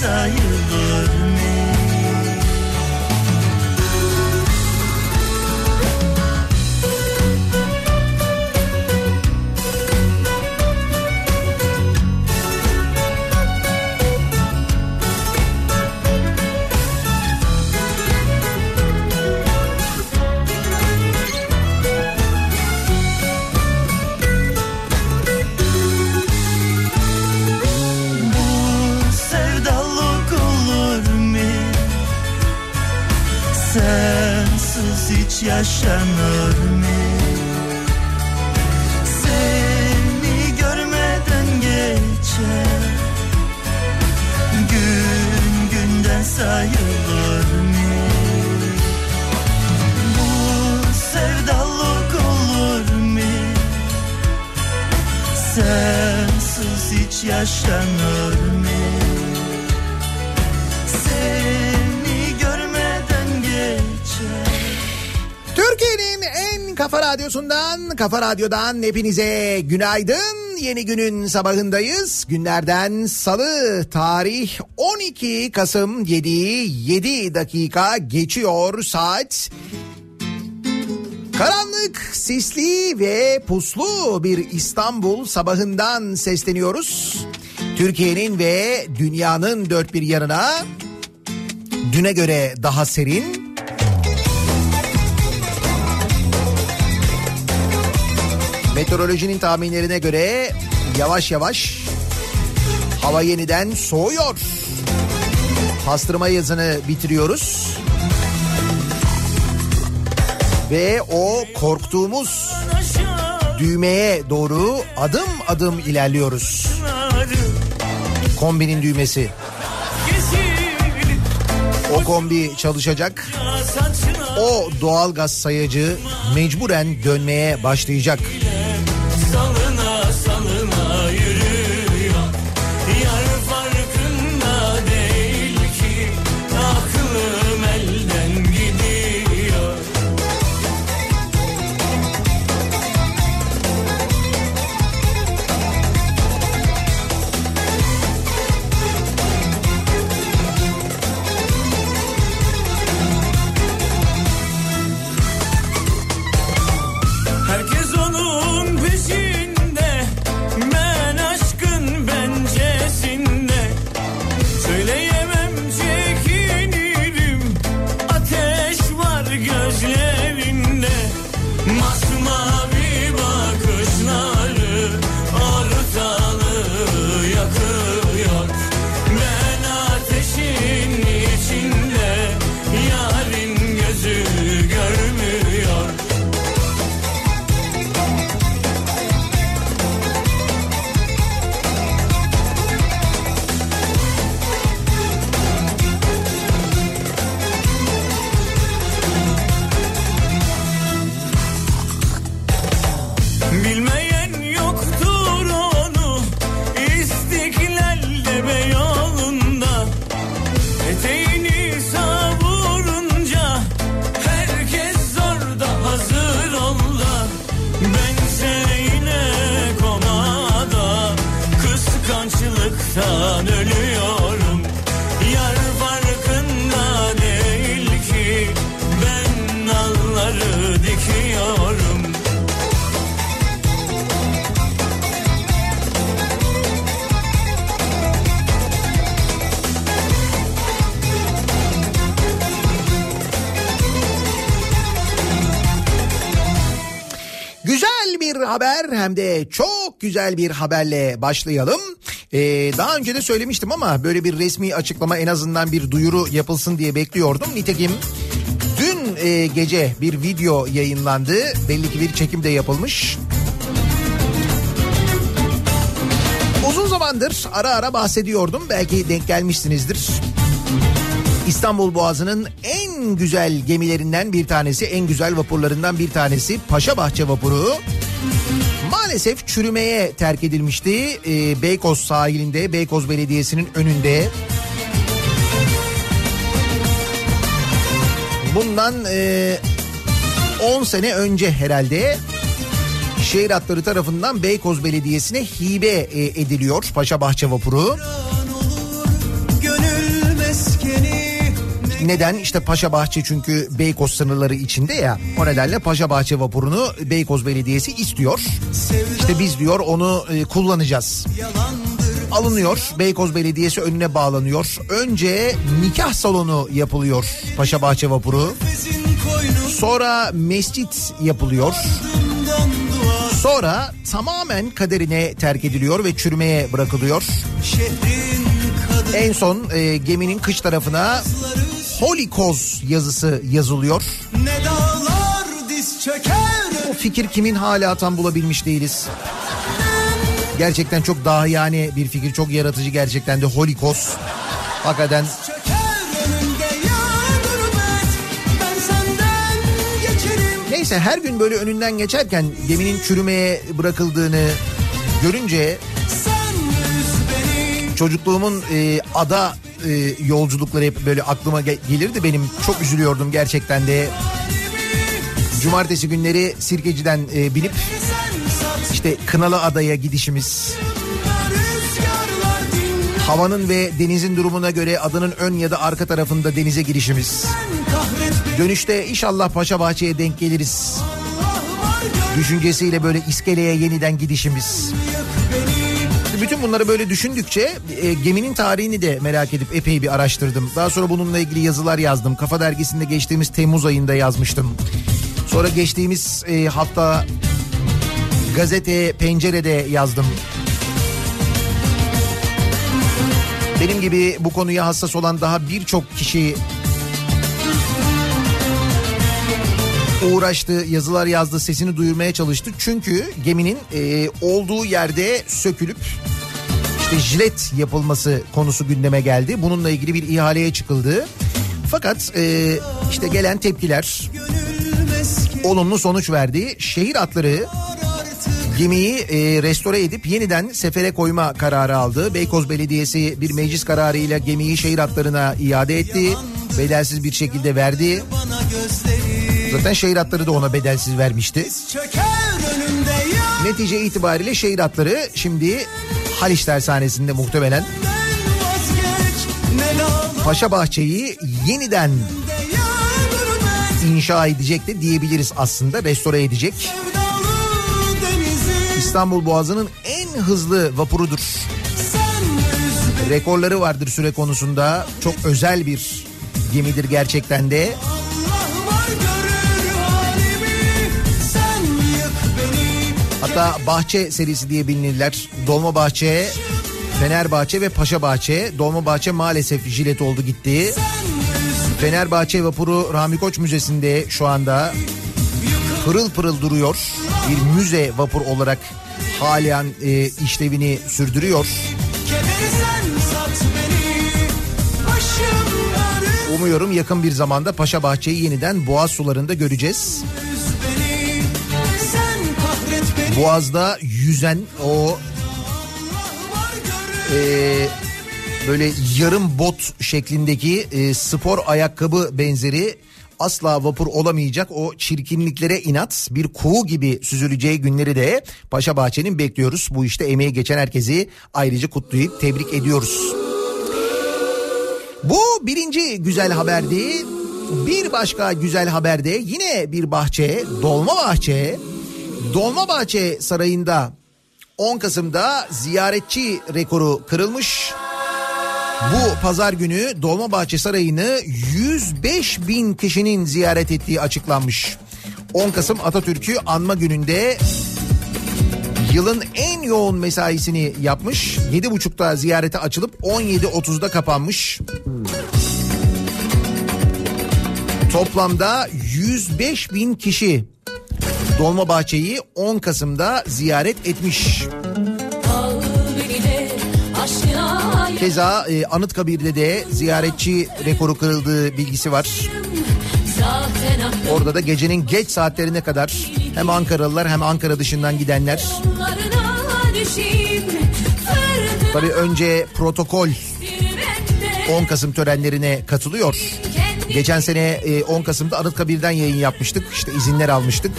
sair. Kafa Radyo'dan hepinize günaydın. Yeni günün sabahındayız. Günlerden salı tarih 12 Kasım 7 7 dakika geçiyor saat. Karanlık, sisli ve puslu bir İstanbul sabahından sesleniyoruz. Türkiye'nin ve dünyanın dört bir yanına düne göre daha serin, Meteorolojinin tahminlerine göre yavaş yavaş hava yeniden soğuyor. Pastırma yazını bitiriyoruz. Ve o korktuğumuz düğmeye doğru adım adım ilerliyoruz. Kombinin düğmesi. O kombi çalışacak. O doğalgaz sayacı mecburen dönmeye başlayacak. De çok güzel bir haberle başlayalım. Ee, daha önce de söylemiştim ama böyle bir resmi açıklama en azından bir duyuru yapılsın diye bekliyordum. Nitekim dün e, gece bir video yayınlandı. Belli ki bir çekim de yapılmış. Uzun zamandır ara ara bahsediyordum. Belki denk gelmişsinizdir. İstanbul Boğazı'nın en güzel gemilerinden bir tanesi, en güzel vapurlarından bir tanesi Paşabahçe vapuru. Maalesef çürümeye terk edilmişti. Ee, Beykoz sahilinde, Beykoz Belediyesi'nin önünde. Bundan e, 10 sene önce herhalde şehir hatları tarafından Beykoz Belediyesi'ne hibe e, ediliyor Paşabahçe vapuru. Gönül Neden? İşte Paşabahçe çünkü Beykoz sınırları içinde ya. O nedenle Paşabahçe vapurunu Beykoz Belediyesi istiyor. İşte biz diyor onu e, kullanacağız. Alınıyor. Beykoz Belediyesi önüne bağlanıyor. Önce nikah salonu yapılıyor Paşabahçe vapuru. Bezin koynu Sonra mescit yapılıyor. Sonra tamamen kaderine terk ediliyor ve çürümeye bırakılıyor. En son e, geminin kış tarafına Holikoz yazısı yazılıyor. Ne dağlar diz çöker Bu fikir kimin hala tam bulabilmiş değiliz. Gerçekten çok daha yani bir fikir çok yaratıcı gerçekten de Holikos. Hakikaten neyse her gün böyle önünden geçerken geminin çürümeye bırakıldığını görünce çocukluğumun e, ada e, yolculukları hep böyle aklıma ge- gelirdi benim. Çok üzülüyordum gerçekten de. Cumartesi günleri Sirkeci'den e, binip işte Kınalı Adaya gidişimiz. Havanın ve denizin durumuna göre adanın ön ya da arka tarafında denize girişimiz. Dönüşte inşallah Paşa Bahçe'ye denk geliriz. Düşüncesiyle böyle iskeleye yeniden gidişimiz. beni Bütün bunları böyle düşündükçe e, geminin tarihini de merak edip epey bir araştırdım. Daha sonra bununla ilgili yazılar yazdım. Kafa Dergisi'nde geçtiğimiz Temmuz ayında yazmıştım. Sonra geçtiğimiz e, hafta gazete Pencere'de yazdım. Benim gibi bu konuya hassas olan daha birçok kişi uğraştı, yazılar yazdı, sesini duyurmaya çalıştı. Çünkü geminin e, olduğu yerde sökülüp işte jilet yapılması konusu gündeme geldi. Bununla ilgili bir ihaleye çıkıldı. Fakat e, işte gelen tepkiler olumlu sonuç verdi. Şehir hatları artık gemiyi e, restore edip yeniden sefere koyma kararı aldı. Beykoz Belediyesi bir meclis kararıyla gemiyi şehir hatlarına iade etti. Bedelsiz bir şekilde verdi. Zaten şehir hatları da ona bedelsiz vermişti. Netice itibariyle şehir hatları şimdi Haliç Tersanesi'nde muhtemelen Paşa Bahçe'yi yeniden inşa edecek de diyebiliriz aslında restore edecek. İstanbul Boğazı'nın en hızlı vapurudur. Rekorları vardır süre konusunda. Çok özel bir gemidir gerçekten de. Hatta Bahçe serisi diye bilinirler. Dolma Bahçe, Fenerbahçe ve Paşa Bahçe. Dolma Bahçe maalesef jilet oldu gitti. Fenerbahçe vapuru Rami Koç Müzesi'nde şu anda pırıl pırıl duruyor. Bir müze vapur olarak halen e, işlevini sürdürüyor. Umuyorum yakın bir zamanda Paşa Bahçe'yi yeniden Boğaz sularında göreceğiz. Boğaz'da yüzen o e, böyle yarım bot şeklindeki e, spor ayakkabı benzeri asla vapur olamayacak o çirkinliklere inat bir kuğu gibi süzüleceği günleri de Paşa Bahçe'nin bekliyoruz. Bu işte emeği geçen herkesi ayrıca kutlayıp tebrik ediyoruz. Bu birinci güzel haberdi. Bir başka güzel haberde yine bir bahçe, Dolmabahçe. Dolmabahçe Sarayı'nda 10 Kasım'da ziyaretçi rekoru kırılmış. Bu pazar günü Dolmabahçe Sarayı'nı 105 bin kişinin ziyaret ettiği açıklanmış. 10 Kasım Atatürk'ü anma gününde yılın en yoğun mesaisini yapmış. 7.30'da ziyarete açılıp 17.30'da kapanmış. Toplamda 105 bin kişi Dolmabahçe'yi 10 Kasım'da ziyaret etmiş. Keza e, Anıtkabir'de de ziyaretçi rekoru kırıldığı bilgisi var. Orada da gecenin geç saatlerine kadar hem Ankaralılar hem Ankara dışından gidenler. Tabii önce protokol bende 10 Kasım törenlerine katılıyor. Geçen sene e, 10 Kasım'da Anıtkabir'den yayın yapmıştık. İşte izinler almıştık.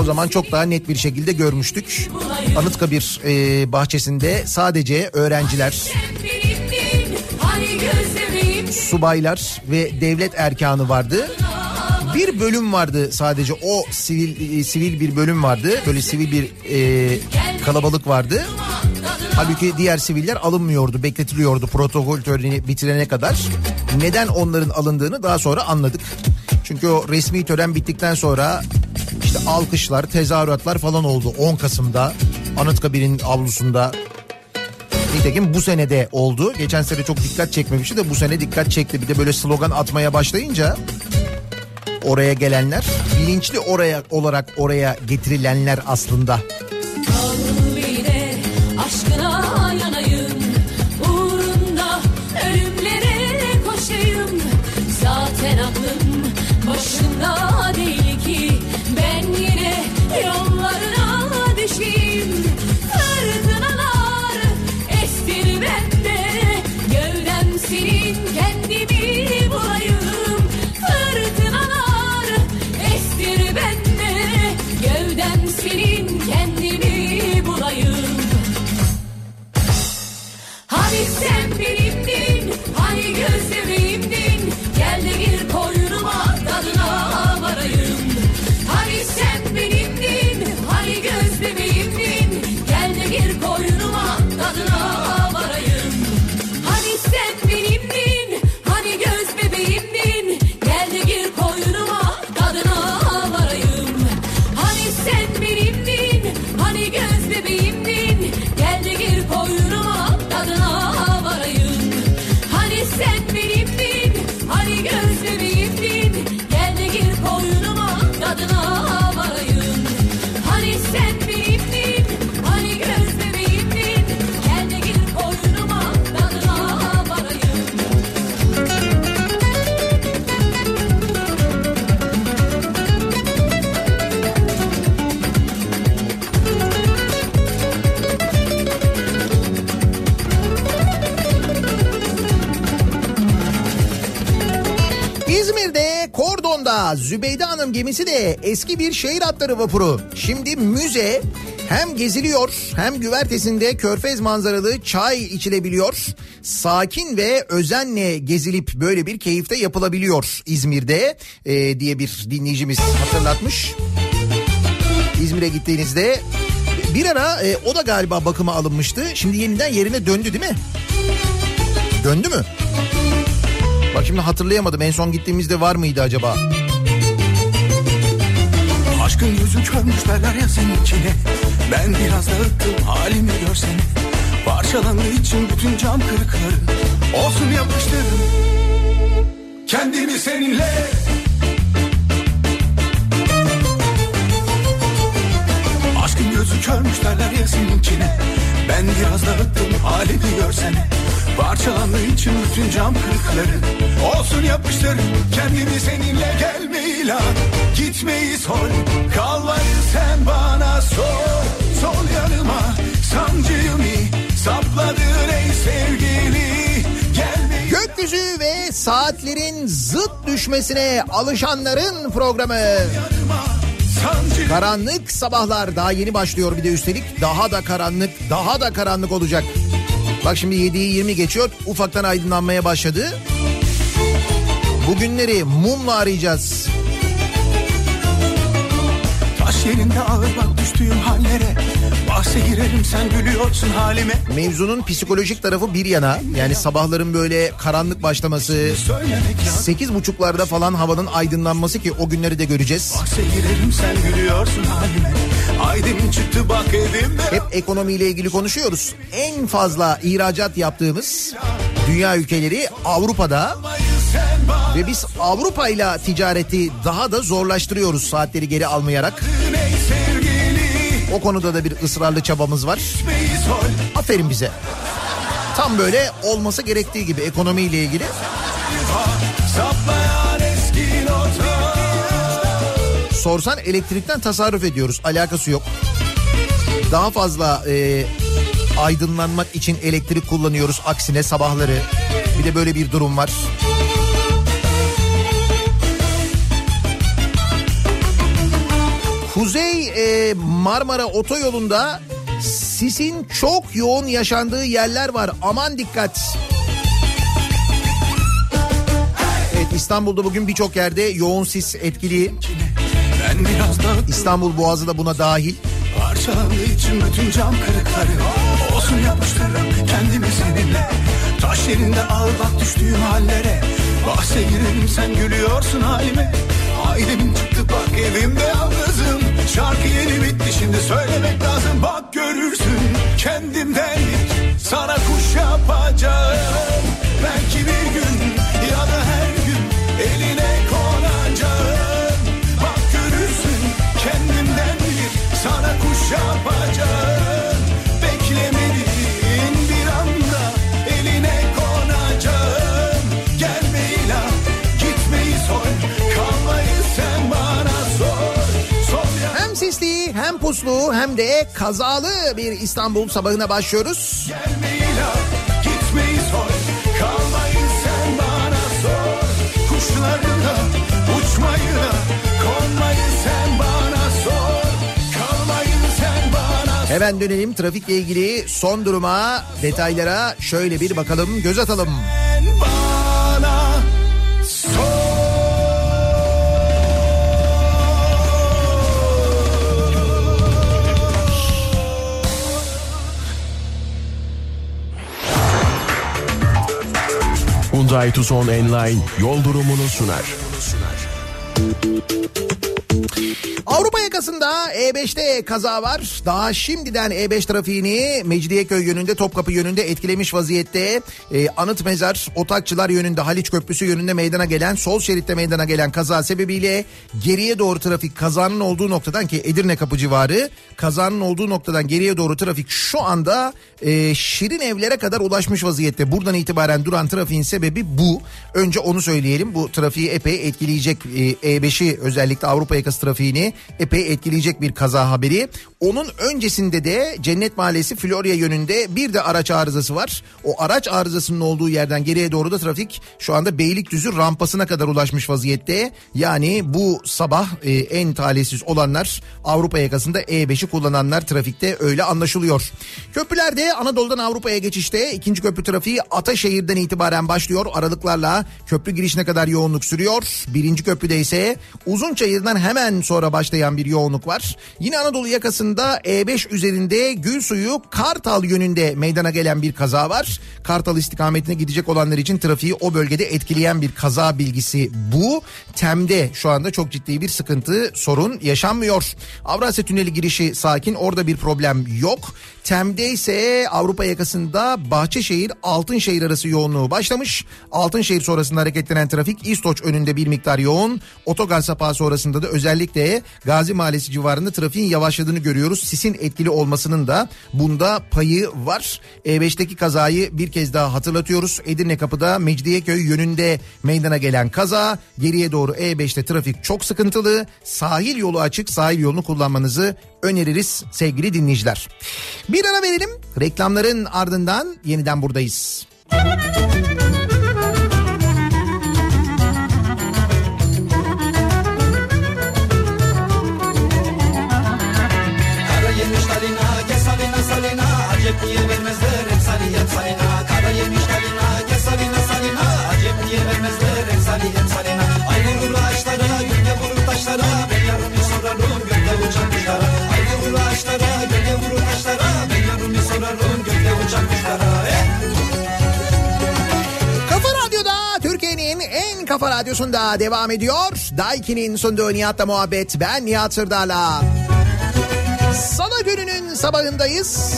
O zaman çok daha net bir şekilde görmüştük. Anıtkabir e, bahçesinde sadece öğrenciler, subaylar ve devlet erkanı vardı. Bir bölüm vardı sadece o sivil e, sivil bir bölüm vardı. Böyle sivil bir e, kalabalık vardı. Halbuki diğer siviller alınmıyordu, bekletiliyordu protokol töreni bitirene kadar. Neden onların alındığını daha sonra anladık. Çünkü o resmi tören bittikten sonra işte alkışlar, tezahüratlar falan oldu 10 Kasım'da Anıtkabir'in avlusunda. Nitekim bu sene de oldu. Geçen sene çok dikkat çekmemişti de bu sene dikkat çekti. Bir de böyle slogan atmaya başlayınca oraya gelenler bilinçli oraya olarak oraya getirilenler aslında. Al Zübeyde Hanım gemisi de eski bir şehir hatları vapuru. Şimdi müze hem geziliyor hem güvertesinde körfez manzaralı çay içilebiliyor. Sakin ve özenle gezilip böyle bir keyifte yapılabiliyor İzmir'de e, diye bir dinleyicimiz hatırlatmış. İzmir'e gittiğinizde bir ara e, o da galiba bakıma alınmıştı. Şimdi yeniden yerine döndü değil mi? Döndü mü? Bak şimdi hatırlayamadım en son gittiğimizde var mıydı acaba? Aşkın yüzü körmüş derler ya senin içine Ben biraz dağıttım halimi görsene. Parçalandığı için bütün cam kırıkları. Olsun yapıştırdım Kendimi seninle. Aşkın gözü körmüş derler ya senin içine Ben biraz dağıttım halimi görsene Parçalandığı için bütün cam kırıkları Olsun yapıştır. Kendimi seninle gelmeyi lan Gitmeyi sor. Kalmayı sen bana sor. Sol yanıma sancıyımı sapladın ey sevgili. Gelmeyi Gökyüzü ve saatlerin zıt düşmesine alışanların programı. sancı Karanlık sabahlar daha yeni başlıyor bir de üstelik. Daha da karanlık daha da karanlık olacak. Bak şimdi 7'yi 20 geçiyor ufaktan aydınlanmaya başladı. Bugünleri mumla arayacağız. Taş yerinde ağır bak düştüğüm hallere Bahse girerim sen gülüyorsun halime Mevzunun psikolojik tarafı bir yana yani sabahların böyle karanlık başlaması sekiz buçuklarda falan havanın aydınlanması ki o günleri de göreceğiz. Bahse girerim sen gülüyorsun halime Aydın çıktı bak evimde Hep ekonomiyle ilgili konuşuyoruz. En fazla ihracat yaptığımız dünya ülkeleri Avrupa'da ve biz Avrupa ile ticareti daha da zorlaştırıyoruz saatleri geri almayarak. ey sevgili O konuda da bir ısrarlı çabamız var. Aferin bize. Tam böyle olması gerektiği gibi ekonomiyle ilgili. Sorsan elektrikten tasarruf ediyoruz. Alakası yok. Daha fazla e, aydınlanmak için elektrik kullanıyoruz aksine sabahları. Bir de böyle bir durum var. Kuzey e, Marmara Otoyolu'nda sisin çok yoğun yaşandığı yerler var. Aman dikkat. Evet İstanbul'da bugün birçok yerde yoğun sis etkili. İstanbul Boğazı da buna dahil. Parçalandığı için bütün cam kırıkları Olsun yapıştırırım kendimi seninle Taş yerinde al bak düştüğüm hallere Bahse girerim sen gülüyorsun halime Ailemin çıktı bak evimde yalnızım Şarkı yeni bitti şimdi söylemek lazım. Bak görürsün kendimden Sana kuş yapacağım. Belki bir gün ya da her gün Eline konacağım. Bak görürsün kendimden bir Sana kuş yapacağım puslu hem de kazalı bir İstanbul sabahına başlıyoruz. Gelmeyi la gitmeyi sor Kalmayı sen bana sor Kuşlarına uçmayı da Konmayı sen bana sor Kalmayı sen bana sor Hemen dönelim trafikle ilgili son duruma, detaylara şöyle bir bakalım, göz atalım. Sen Hyundai Tucson Enline yol durumunu sunar. Avrupa yakasında E5'te kaza var. Daha şimdiden E5 trafiğini Mecidiyeköy yönünde Topkapı yönünde etkilemiş vaziyette. Ee, Anıt Mezar, Otakçılar yönünde Haliç Köprüsü yönünde meydana gelen sol şeritte meydana gelen kaza sebebiyle geriye doğru trafik kazanın olduğu noktadan ki Edirne Kapı civarı kazanın olduğu noktadan geriye doğru trafik şu anda e, Şirin evlere kadar ulaşmış vaziyette. Buradan itibaren duran trafiğin sebebi bu. Önce onu söyleyelim. Bu trafiği epey etkileyecek e, E5'i özellikle Avrupa yakası trafiğini epey etkileyecek bir kaza haberi. Onun öncesinde de Cennet Mahallesi Florya yönünde bir de araç arızası var. O araç arızasının olduğu yerden geriye doğru da trafik şu anda Beylikdüzü rampasına kadar ulaşmış vaziyette. Yani bu sabah e, en talihsiz olanlar Avrupa yakasında E5'i kullananlar trafikte öyle anlaşılıyor. Köprülerde Anadolu'dan Avrupa'ya geçişte ikinci köprü trafiği Ataşehir'den itibaren başlıyor. Aralıklarla köprü girişine kadar yoğunluk sürüyor. Birinci köprüde ise Uzunçayır'dan hemen sonra başlayan bir yoğunluk var. Yine Anadolu yakasında E5 üzerinde Gülsuyu Kartal yönünde meydana gelen bir kaza var. Kartal istikametine gidecek olanlar için trafiği o bölgede etkileyen bir kaza bilgisi bu. Tem'de şu anda çok ciddi bir sıkıntı sorun yaşanmıyor. Avrasya Tüneli girişi sakin orada bir problem yok. Tem'de ise Avrupa yakasında Bahçeşehir Altınşehir arası yoğunluğu başlamış. Altınşehir sonrasında hareketlenen trafik İstoç önünde bir miktar yoğun. Otogar sapağı sonrasında da özellikle Gazi Mahallesi civarında trafiğin yavaşladığını görüyoruz. Sisin etkili olmasının da bunda payı var. E5'teki kazayı bir kez daha hatırlatıyoruz. Edirne Kapı'da Mecidiyeköy yönünde meydana gelen kaza. Geriye doğru E5'te trafik çok sıkıntılı. Sahil yolu açık. Sahil yolunu kullanmanızı öneririz sevgili dinleyiciler. Bir ara verelim. Reklamların ardından yeniden buradayız. Kara kafa radyosunda devam ediyor. Daiki'nin sunduğu Nihat'la muhabbet. Ben Nihat Sırdar'la. Salı gününün sabahındayız.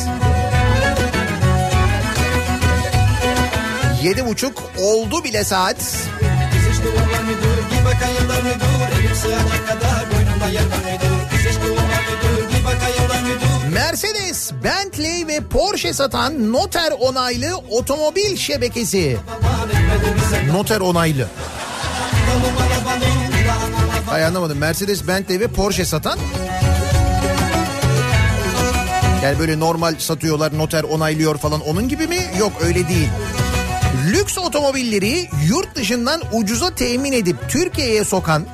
Yedi buçuk oldu bile saat. Biz Bentley ve Porsche satan noter onaylı otomobil şebekesi. Noter onaylı. Hay anlamadım. Mercedes, Bentley ve Porsche satan. Yani böyle normal satıyorlar, noter onaylıyor falan onun gibi mi? Yok öyle değil. Lüks otomobilleri yurt dışından ucuza temin edip Türkiye'ye sokan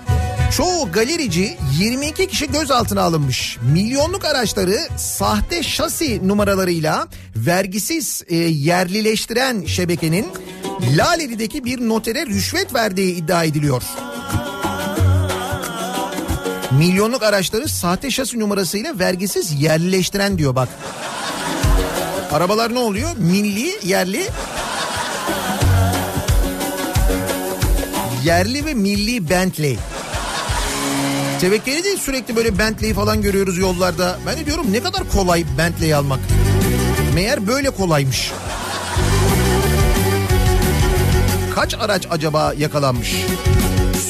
çoğu galerici 22 kişi gözaltına alınmış. Milyonluk araçları sahte şasi numaralarıyla vergisiz e, yerlileştiren şebekenin Laleli'deki bir notere rüşvet verdiği iddia ediliyor. Milyonluk araçları sahte şasi numarasıyla vergisiz yerlileştiren diyor bak. Arabalar ne oluyor? Milli, yerli. Yerli ve milli Bentley. Tevekkeli değil sürekli böyle Bentley falan görüyoruz yollarda. Ben de diyorum ne kadar kolay Bentley almak. Meğer böyle kolaymış. Kaç araç acaba yakalanmış?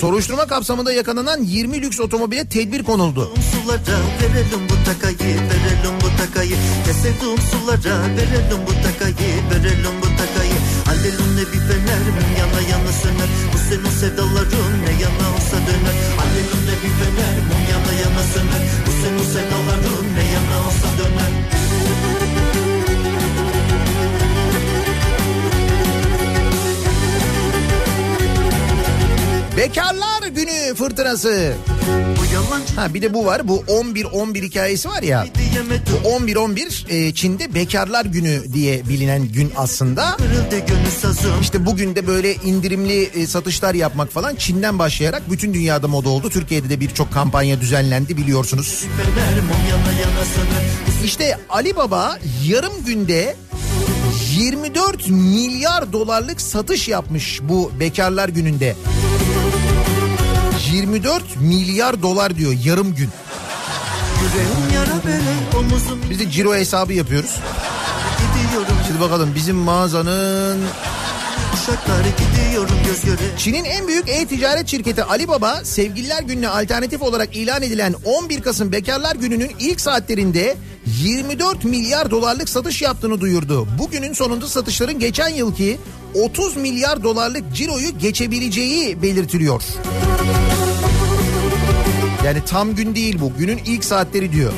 Soruşturma kapsamında yakalanan 20 lüks otomobile tedbir konuldu. sulara verelim bu takayı verelim bu takayı Ne sevduğum sulara verelim bu takayı verelim bu takayı Alelun ne bir fener mum yana yana söner. Bu senin sevdaların ne yana olsa döner. Alelun ne bir fener mum yana yana söner. Bu senin sevdaların ne yana olsa döner Bekarlar günü fırtınası. Ha bir de bu var. Bu 11-11 hikayesi var ya. Bu 11-11 e, Çin'de Bekarlar Günü diye bilinen gün aslında. İşte bugün de böyle indirimli e, satışlar yapmak falan Çin'den başlayarak bütün dünyada moda oldu. Türkiye'de de birçok kampanya düzenlendi biliyorsunuz. İşte Ali Baba yarım günde 24 milyar dolarlık satış yapmış bu Bekarlar Günü'nde. 24 milyar dolar diyor yarım gün. Biz de ciro hesabı yapıyoruz. Şimdi bakalım bizim mağazanın Çin'in en büyük e-ticaret şirketi Alibaba Sevgililer Günü'ne alternatif olarak ilan edilen 11 Kasım Bekarlar Günü'nün ilk saatlerinde 24 milyar dolarlık satış yaptığını duyurdu. Bugünün sonunda satışların geçen yılki 30 milyar dolarlık ciroyu geçebileceği belirtiliyor. Yani tam gün değil bu. Günün ilk saatleri diyor.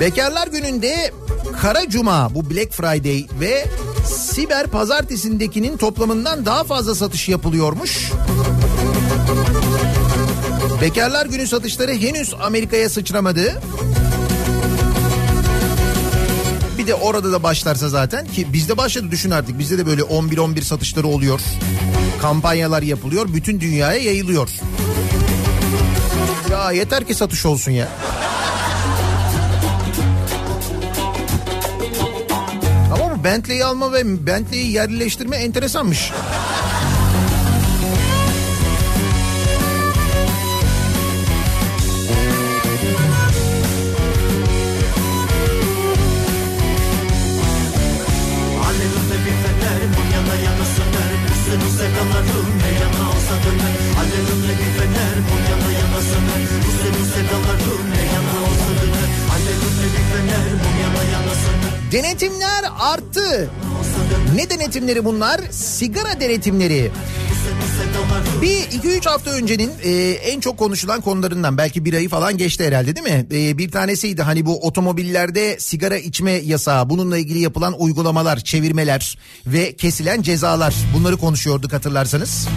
Bekarlar gününde Kara Cuma bu Black Friday ve Siber Pazartesi'ndekinin toplamından daha fazla satış yapılıyormuş. Bekarlar günü satışları henüz Amerika'ya sıçramadı. Bir de orada da başlarsa zaten ki bizde başladı düşün artık. Bizde de böyle 11-11 satışları oluyor. Kampanyalar yapılıyor. Bütün dünyaya yayılıyor. Ya yeter ki satış olsun ya. Ama bu Bentley'i alma ve Bentley'i yerleştirme enteresanmış. Denetimler arttı. Ne denetimleri bunlar? Sigara denetimleri. Bir iki üç hafta öncenin e, en çok konuşulan konularından belki bir ayı falan geçti herhalde değil mi? E, bir tanesiydi hani bu otomobillerde sigara içme yasağı bununla ilgili yapılan uygulamalar, çevirmeler ve kesilen cezalar bunları konuşuyorduk hatırlarsanız.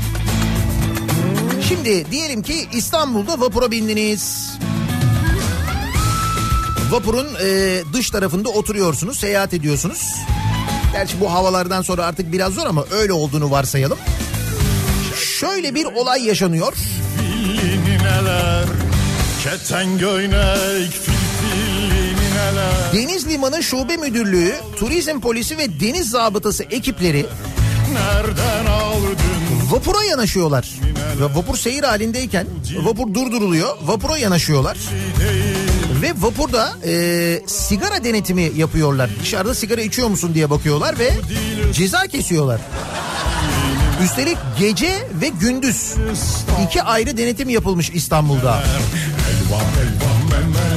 Şimdi diyelim ki İstanbul'da vapura bindiniz. Vapurun e, dış tarafında oturuyorsunuz, seyahat ediyorsunuz. Gerçi bu havalardan sonra artık biraz zor ama öyle olduğunu varsayalım. Şöyle bir olay yaşanıyor. Deniz Limanı Şube Müdürlüğü, Turizm Polisi ve Deniz Zabıtası ekipleri vapura yanaşıyorlar. Ve vapur seyir halindeyken vapur durduruluyor. Vapura yanaşıyorlar. Ve vapurda e, sigara denetimi yapıyorlar. Dışarıda sigara içiyor musun diye bakıyorlar ve ceza kesiyorlar. Üstelik gece ve gündüz iki ayrı denetim yapılmış İstanbul'da. Elvan elvan memeler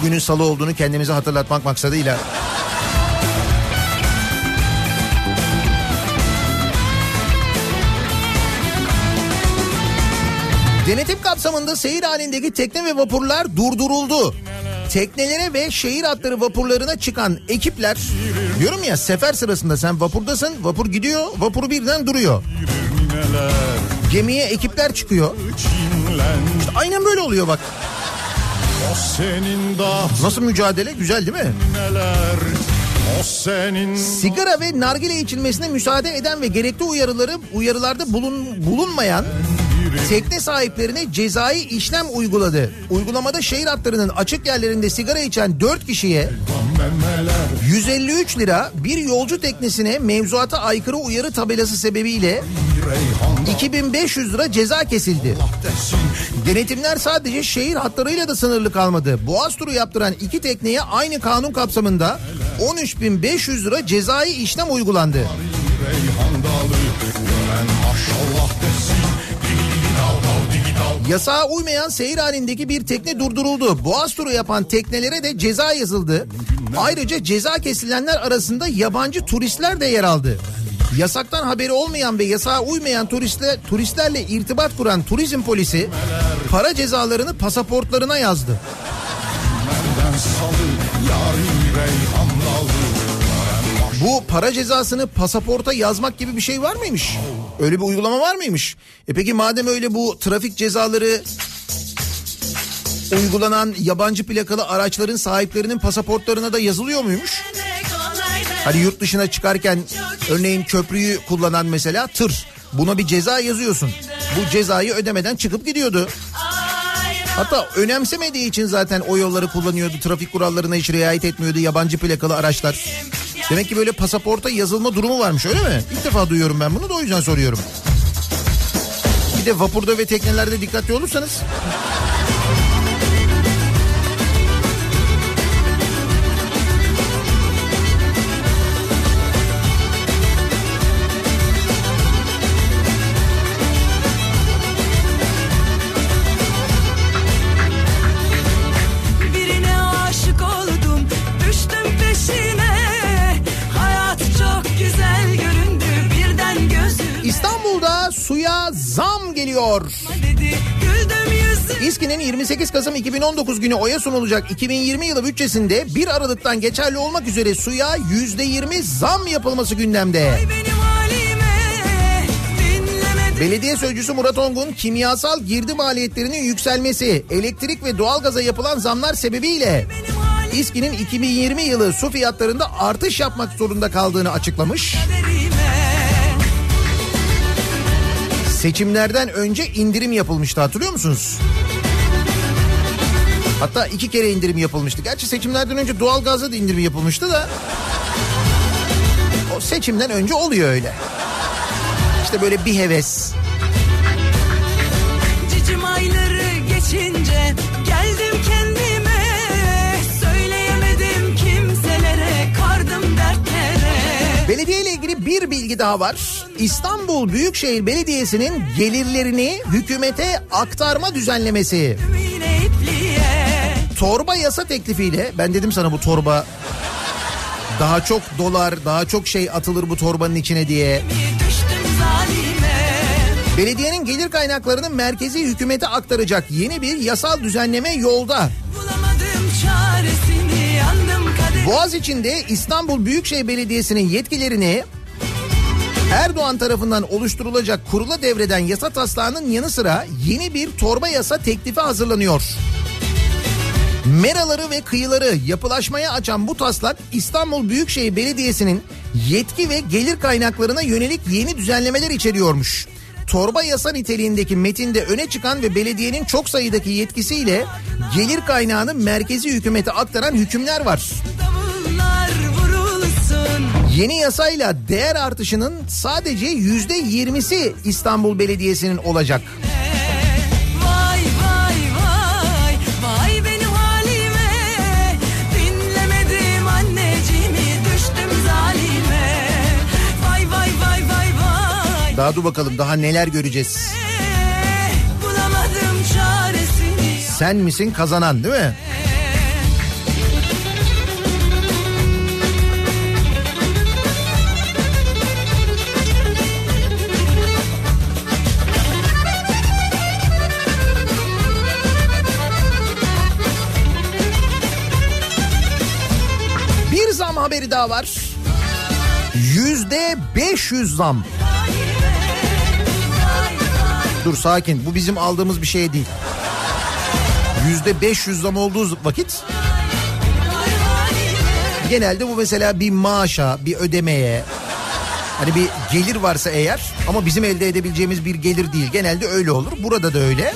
Bugünün salı olduğunu kendimize hatırlatmak maksadıyla. Denetim kapsamında seyir halindeki tekne ve vapurlar durduruldu. Teknelere ve şehir hatları vapurlarına çıkan ekipler diyorum ya sefer sırasında sen vapurdasın vapur gidiyor vapuru birden duruyor. Gemiye ekipler çıkıyor. Çinlen Aynen böyle oluyor bak. Nasıl mücadele güzel değil mi? Sigara ve nargile içilmesine müsaade eden ve gerekli uyarıları uyarılarda bulun, bulunmayan tekne sahiplerine cezai işlem uyguladı. Uygulamada şehir hatlarının açık yerlerinde sigara içen 4 kişiye 153 lira bir yolcu teknesine mevzuata aykırı uyarı tabelası sebebiyle 2500 lira ceza kesildi. Denetimler sadece şehir hatlarıyla da sınırlı kalmadı. Boğaz turu yaptıran iki tekneye aynı kanun kapsamında 13.500 lira cezai işlem uygulandı. Yasağa uymayan seyir halindeki bir tekne durduruldu. Boğaz turu yapan teknelere de ceza yazıldı. Ayrıca ceza kesilenler arasında yabancı turistler de yer aldı. Yasaktan haberi olmayan ve yasağa uymayan turistler, turistlerle irtibat kuran turizm polisi para cezalarını pasaportlarına yazdı. Bu para cezasını pasaporta yazmak gibi bir şey var mıymış? Öyle bir uygulama var mıymış? E peki madem öyle bu trafik cezaları uygulanan yabancı plakalı araçların sahiplerinin pasaportlarına da yazılıyor muymuş? Hani yurt dışına çıkarken örneğin köprüyü kullanan mesela tır. Buna bir ceza yazıyorsun. Bu cezayı ödemeden çıkıp gidiyordu. Hatta önemsemediği için zaten o yolları kullanıyordu. Trafik kurallarına hiç riayet etmiyordu yabancı plakalı araçlar. Demek ki böyle pasaporta yazılma durumu varmış öyle mi? İlk defa duyuyorum ben bunu da o yüzden soruyorum. Bir de vapurda ve teknelerde dikkatli olursanız suya zam geliyor. İSKİ'nin 28 Kasım 2019 günü oya sunulacak 2020 yılı bütçesinde 1 Aralık'tan geçerli olmak üzere suya %20 zam yapılması gündemde. Belediye sözcüsü Murat Ongun kimyasal girdi maliyetlerinin yükselmesi, elektrik ve doğalgaza yapılan zamlar sebebiyle İSKİ'nin 2020 yılı su fiyatlarında artış yapmak zorunda kaldığını açıklamış. kaderime Seçimlerden önce indirim yapılmıştı hatırlıyor musunuz? Hatta iki kere indirim yapılmıştı. Gerçi seçimlerden önce doğalgazda da indirim yapılmıştı da O seçimden önce oluyor öyle. İşte böyle bir heves. Cicim ayları geçince geldim kendime Söyleyemedim kimselere kardım dertlere Belediye ile ilgili bir bilgi daha var. İstanbul Büyükşehir Belediyesi'nin gelirlerini hükümete aktarma düzenlemesi. Torba yasa teklifiyle ben dedim sana bu torba daha çok dolar, daha çok şey atılır bu torbanın içine diye. Belediyenin gelir kaynaklarını merkezi hükümete aktaracak yeni bir yasal düzenleme yolda. Boğaz içinde İstanbul Büyükşehir Belediyesi'nin yetkilerini Erdoğan tarafından oluşturulacak kurula devreden yasa taslağının yanı sıra yeni bir torba yasa teklifi hazırlanıyor. Meraları ve kıyıları yapılaşmaya açan bu taslak İstanbul Büyükşehir Belediyesi'nin yetki ve gelir kaynaklarına yönelik yeni düzenlemeler içeriyormuş. Torba yasa niteliğindeki metinde öne çıkan ve belediyenin çok sayıdaki yetkisiyle gelir kaynağını merkezi hükümete aktaran hükümler var. Yeni yasayla değer artışının sadece yüzde yirmisi İstanbul Belediyesi'nin olacak. Vay vay vay vay benim halime Dinlemedim anneciğimi düştüm zalime Vay vay vay vay vay Daha dur bakalım daha neler göreceğiz. Bulamadım çaresini Sen misin kazanan değil mi? Haberi daha var. Yüzde 500 zam. Dur sakin bu bizim aldığımız bir şey değil. Yüzde 500 zam olduğu vakit genelde bu mesela bir maaşa, bir ödemeye hani bir gelir varsa eğer ama bizim elde edebileceğimiz bir gelir değil. Genelde öyle olur. Burada da öyle.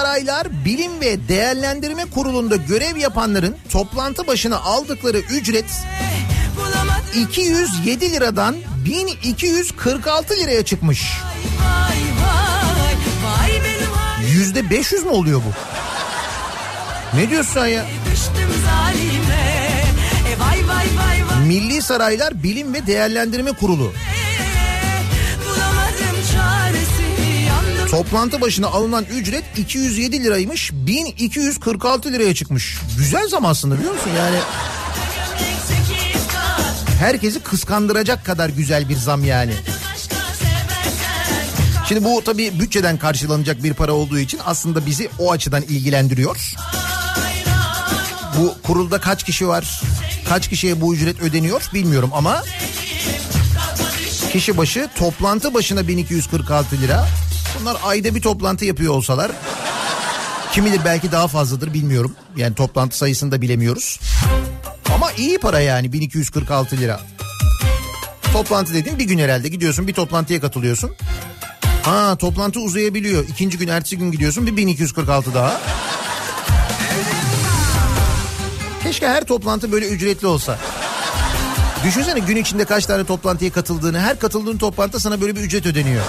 Saraylar Bilim ve Değerlendirme Kurulu'nda görev yapanların toplantı başına aldıkları ücret Bulamadım 207 liradan 1246 liraya çıkmış. Yüzde 500 mü oluyor bu? Ne diyorsun sen ya? Milli Saraylar Bilim ve Değerlendirme Kurulu. Toplantı başına alınan ücret 207 liraymış 1246 liraya çıkmış. Güzel zam aslında biliyor musun yani? Herkesi kıskandıracak kadar güzel bir zam yani. Şimdi bu tabii bütçeden karşılanacak bir para olduğu için aslında bizi o açıdan ilgilendiriyor. Bu kurulda kaç kişi var? Kaç kişiye bu ücret ödeniyor bilmiyorum ama kişi başı toplantı başına 1246 lira. Bunlar ayda bir toplantı yapıyor olsalar kim bilir belki daha fazladır bilmiyorum. Yani toplantı sayısını da bilemiyoruz. Ama iyi para yani 1246 lira. Toplantı dediğin bir gün herhalde gidiyorsun bir toplantıya katılıyorsun. Ha toplantı uzayabiliyor. İkinci gün ertesi gün gidiyorsun bir 1246 daha. Keşke her toplantı böyle ücretli olsa. Düşünsene gün içinde kaç tane toplantıya katıldığını, her katıldığın toplantıda sana böyle bir ücret ödeniyor.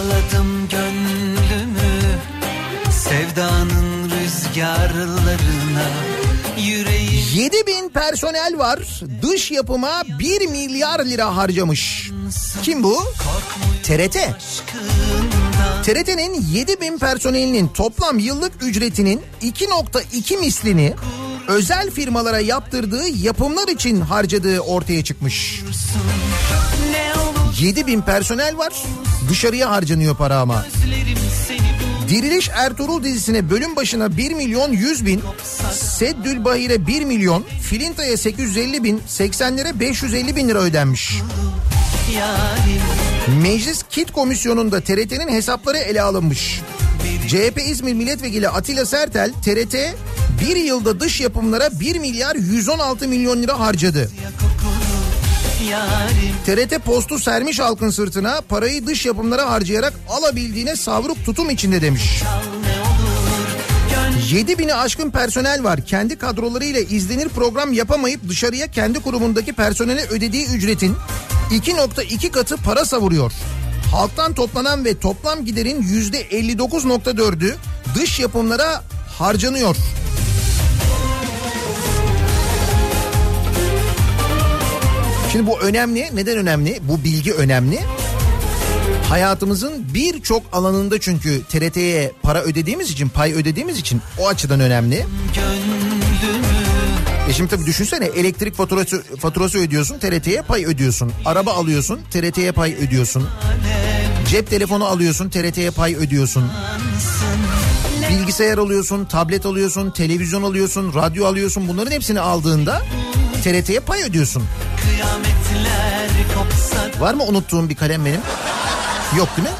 Araladım gönlümü sevdanın rüzgarlarına yüreğim 7 bin personel var. Dış yapıma 1 milyar lira harcamış. Kim bu? TRT. TRT'nin 7 bin personelinin toplam yıllık ücretinin 2.2 mislini özel firmalara yaptırdığı yapımlar için harcadığı ortaya çıkmış. ne olur 7 bin personel var. Dışarıya harcanıyor para ama. Diriliş Ertuğrul dizisine bölüm başına 1 milyon 100 bin, Seddül Bahir'e 1 milyon, Filinta'ya 850 bin, 80'lere 550 bin lira ödenmiş. Meclis Kit Komisyonu'nda TRT'nin hesapları ele alınmış. CHP İzmir Milletvekili Atilla Sertel, TRT bir yılda dış yapımlara 1 milyar 116 milyon lira harcadı. TRT postu sermiş halkın sırtına parayı dış yapımlara harcayarak alabildiğine savruk tutum içinde demiş. al 7 bini aşkın personel var. Kendi kadrolarıyla izlenir program yapamayıp dışarıya kendi kurumundaki personele ödediği ücretin 2.2 katı para savuruyor. Halktan toplanan ve toplam giderin %59.4'ü dış yapımlara harcanıyor. Şimdi bu önemli. Neden önemli? Bu bilgi önemli. Hayatımızın birçok alanında çünkü TRT'ye para ödediğimiz için, pay ödediğimiz için o açıdan önemli. E şimdi tabii düşünsene elektrik faturası faturası ödüyorsun, TRT'ye pay ödüyorsun. Araba alıyorsun, TRT'ye pay ödüyorsun. Cep telefonu alıyorsun, TRT'ye pay ödüyorsun. Bilgisayar alıyorsun, tablet alıyorsun, televizyon alıyorsun, radyo alıyorsun. Bunların hepsini aldığında TRT'ye pay ödüyorsun. Var mı unuttuğum bir kalem benim? Yok değil mi?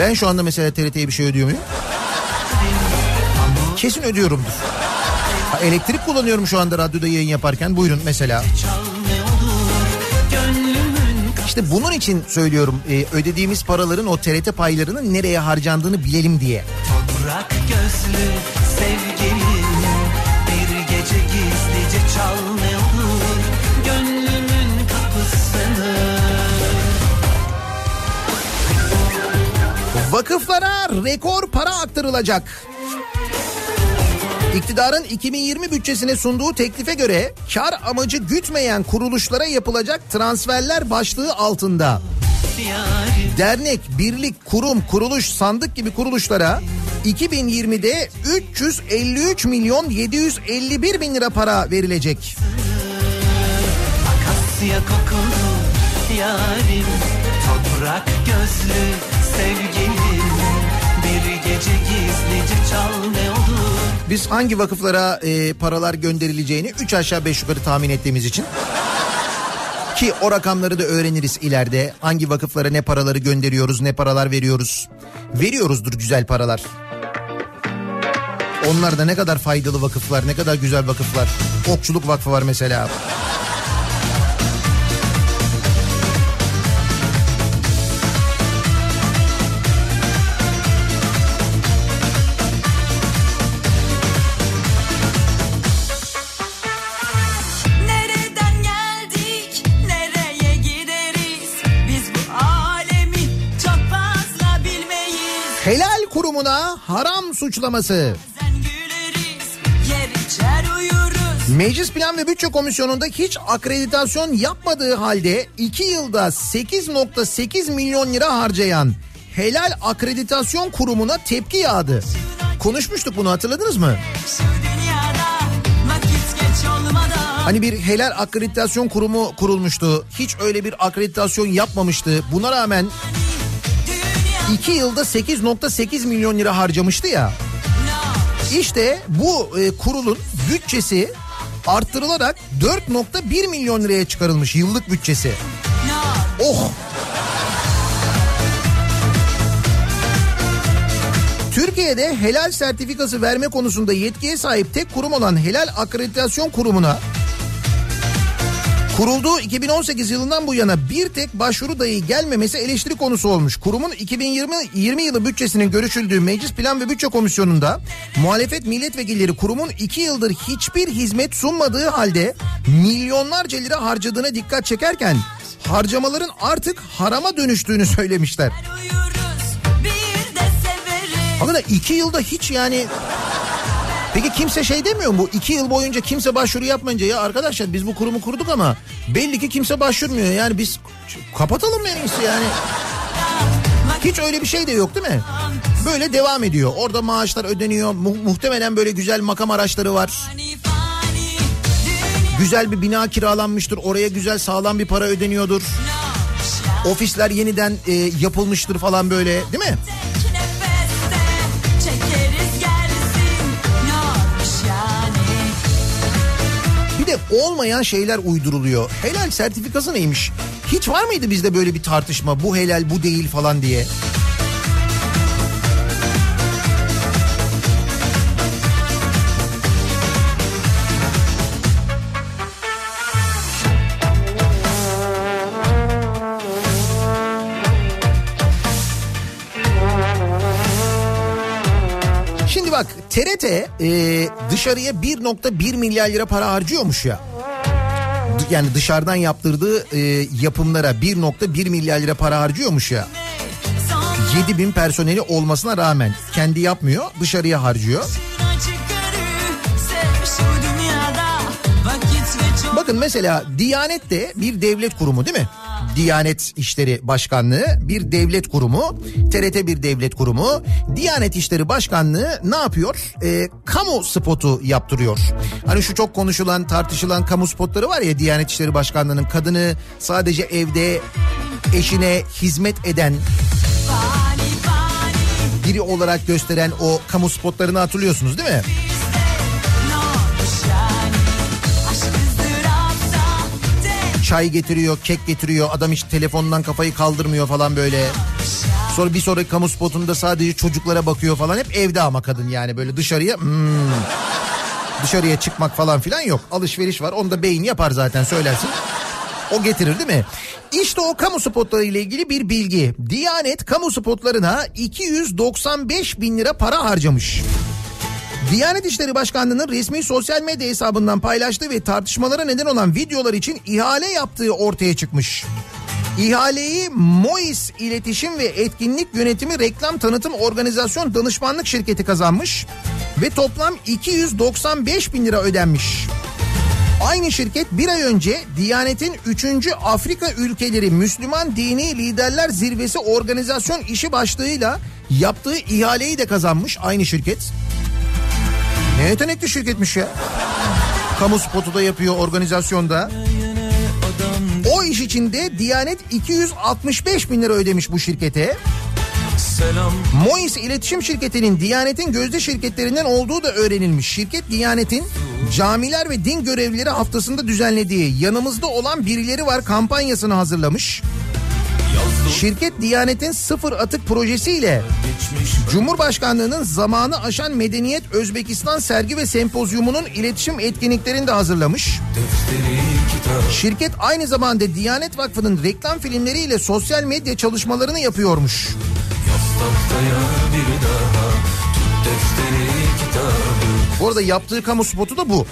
Ben şu anda mesela TRT'ye bir şey ödüyor muyum? Kesin ödüyorumdur. Ha, elektrik kullanıyorum şu anda radyoda yayın yaparken. Buyurun mesela. İşte bunun için söylüyorum e, ödediğimiz paraların o TRT paylarının nereye harcandığını bilelim diye. Bırak gözlü sevgilim gece gizlice çal ne olur Gönlümün kapısını. Vakıflara rekor para aktarılacak. İktidarın 2020 bütçesine sunduğu teklife göre kar amacı gütmeyen kuruluşlara yapılacak transferler başlığı altında. Dernek, birlik, kurum, kuruluş, sandık gibi kuruluşlara 2020'de 353 milyon 751 bin lira para verilecek. Akasya kokulu yarim Toprak gözlü sevgilim Bir gece gizlice çal ne olur Biz hangi vakıflara e, paralar gönderileceğini 3 aşağı 5 yukarı tahmin ettiğimiz için ki o rakamları da öğreniriz ileride. Hangi vakıflara ne paraları gönderiyoruz, ne paralar veriyoruz. Veriyoruzdur güzel paralar. Onlar da ne kadar faydalı vakıflar, ne kadar güzel vakıflar. Okçuluk Vakfı var mesela. Helal kurumuna haram suçlaması. Meclis Plan ve Bütçe Komisyonu'nda hiç akreditasyon yapmadığı halde 2 yılda 8.8 milyon lira harcayan Helal Akreditasyon Kurumu'na tepki yağdı. Konuşmuştuk bunu hatırladınız mı? Hani bir helal akreditasyon kurumu kurulmuştu. Hiç öyle bir akreditasyon yapmamıştı. Buna rağmen 2 yılda 8.8 milyon lira harcamıştı ya. İşte bu e, kurulun bütçesi arttırılarak 4.1 milyon liraya çıkarılmış yıllık bütçesi. Oh! Türkiye'de helal sertifikası verme konusunda yetkiye sahip tek kurum olan Helal Akreditasyon Kurumu'na Kurulduğu 2018 yılından bu yana bir tek başvuru dahi gelmemesi eleştiri konusu olmuş. Kurumun 2020 20 yılı bütçesinin görüşüldüğü Meclis Plan ve Bütçe Komisyonu'nda muhalefet milletvekilleri kurumun 2 yıldır hiçbir hizmet sunmadığı halde milyonlarca lira harcadığına dikkat çekerken harcamaların artık harama dönüştüğünü söylemişler. Hakikaten 2 yılda hiç yani Peki kimse şey demiyor mu? Bu iki yıl boyunca kimse başvuru yapmayınca ya arkadaşlar biz bu kurumu kurduk ama belli ki kimse başvurmuyor. Yani biz kapatalım en iyisi yani. Hiç öyle bir şey de yok değil mi? Böyle devam ediyor. Orada maaşlar ödeniyor. Mu- muhtemelen böyle güzel makam araçları var. Güzel bir bina kiralanmıştır. Oraya güzel sağlam bir para ödeniyordur. Ofisler yeniden e, yapılmıştır falan böyle değil mi? Olmayan şeyler uyduruluyor. Helal sertifikası neymiş? Hiç var mıydı bizde böyle bir tartışma? Bu helal bu değil falan diye. TRT e, dışarıya 1.1 milyar lira para harcıyormuş ya. Yani dışarıdan yaptırdığı e, yapımlara 1.1 milyar lira para harcıyormuş ya. 7 bin personeli olmasına rağmen kendi yapmıyor dışarıya harcıyor. Bakın mesela Diyanet de bir devlet kurumu değil mi? Diyanet İşleri Başkanlığı bir devlet kurumu, TRT bir devlet kurumu. Diyanet İşleri Başkanlığı ne yapıyor? Ee, kamu spotu yaptırıyor. Hani şu çok konuşulan, tartışılan kamu spotları var ya Diyanet İşleri Başkanlığı'nın kadını sadece evde eşine hizmet eden biri olarak gösteren o kamu spotlarını hatırlıyorsunuz değil mi? Çay getiriyor, kek getiriyor. Adam hiç telefondan kafayı kaldırmıyor falan böyle. Sonra bir sonraki kamu spotunda sadece çocuklara bakıyor falan. Hep evde ama kadın yani böyle dışarıya... hmm, dışarıya çıkmak falan filan yok. Alışveriş var. Onu da beyin yapar zaten söylersin. O getirir değil mi? İşte o kamu spotları ile ilgili bir bilgi. Diyanet kamu spotlarına 295 bin lira para harcamış. Diyanet İşleri Başkanlığı'nın resmi sosyal medya hesabından paylaştığı ve tartışmalara neden olan videolar için ihale yaptığı ortaya çıkmış. İhaleyi Mois İletişim ve Etkinlik Yönetimi Reklam Tanıtım Organizasyon Danışmanlık Şirketi kazanmış ve toplam 295 bin lira ödenmiş. Aynı şirket bir ay önce Diyanet'in 3. Afrika ülkeleri Müslüman Dini Liderler Zirvesi Organizasyon işi başlığıyla yaptığı ihaleyi de kazanmış aynı şirket. Ne yetenekli şirketmiş ya. Kamu spotu da yapıyor organizasyonda. O iş içinde Diyanet 265 bin lira ödemiş bu şirkete. Selam Mois İletişim Şirketi'nin Diyanet'in gözde şirketlerinden olduğu da öğrenilmiş. Şirket Diyanet'in camiler ve din görevlileri haftasında düzenlediği yanımızda olan birileri var kampanyasını hazırlamış. Şirket Diyanet'in sıfır atık projesiyle Cumhurbaşkanlığının zamanı aşan medeniyet Özbekistan sergi ve sempozyumunun iletişim etkinliklerini de hazırlamış. Şirket aynı zamanda Diyanet Vakfı'nın reklam filmleriyle sosyal medya çalışmalarını yapıyormuş. Bu arada yaptığı kamu spotu da bu.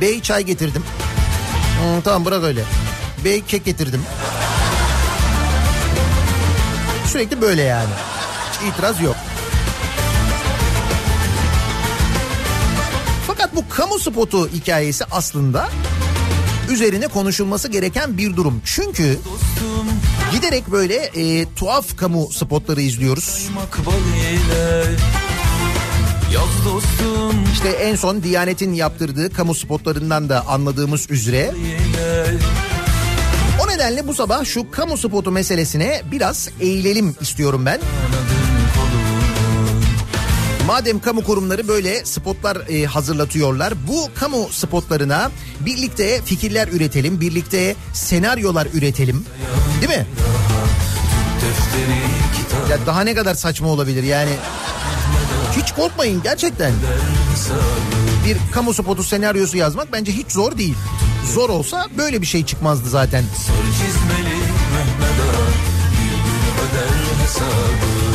Bey çay getirdim. Hmm, tamam bırak öyle. Bey kek getirdim. Sürekli böyle yani. Hiç itiraz yok. Fakat bu kamu spotu hikayesi aslında üzerine konuşulması gereken bir durum. Çünkü giderek böyle e, tuhaf kamu spotları izliyoruz. İşte en son Diyanet'in yaptırdığı kamu spotlarından da anladığımız üzere O nedenle bu sabah şu kamu spotu meselesine biraz eğilelim istiyorum ben. Madem kamu kurumları böyle spotlar e, hazırlatıyorlar, bu kamu spotlarına birlikte fikirler üretelim, birlikte senaryolar üretelim. Değil mi? Ya daha ne kadar saçma olabilir yani? Hiç korkmayın gerçekten. Bir kamu spotu senaryosu yazmak bence hiç zor değil. Zor olsa böyle bir şey çıkmazdı zaten. Sarı çizmeli Mehmet Ağa öder hesabı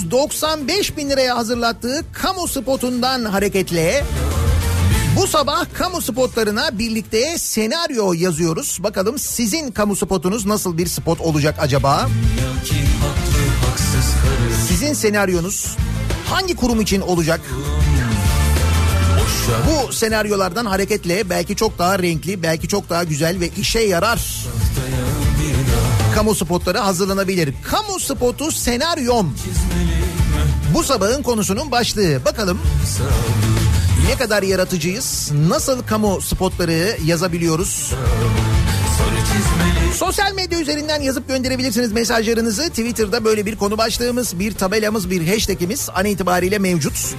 295 bin liraya hazırlattığı kamu spotundan hareketle bu sabah kamu spotlarına birlikte senaryo yazıyoruz. Bakalım sizin kamu spotunuz nasıl bir spot olacak acaba? Sizin senaryonuz hangi kurum için olacak? Bu senaryolardan hareketle belki çok daha renkli, belki çok daha güzel ve işe yarar kamu spotları hazırlanabilir. Kamu spotu senaryom. Bu sabahın konusunun başlığı. Bakalım ne kadar yaratıcıyız? Nasıl kamu spotları yazabiliyoruz? Sosyal medya üzerinden yazıp gönderebilirsiniz mesajlarınızı. Twitter'da böyle bir konu başlığımız, bir tabelamız, bir hashtagimiz an itibariyle mevcut.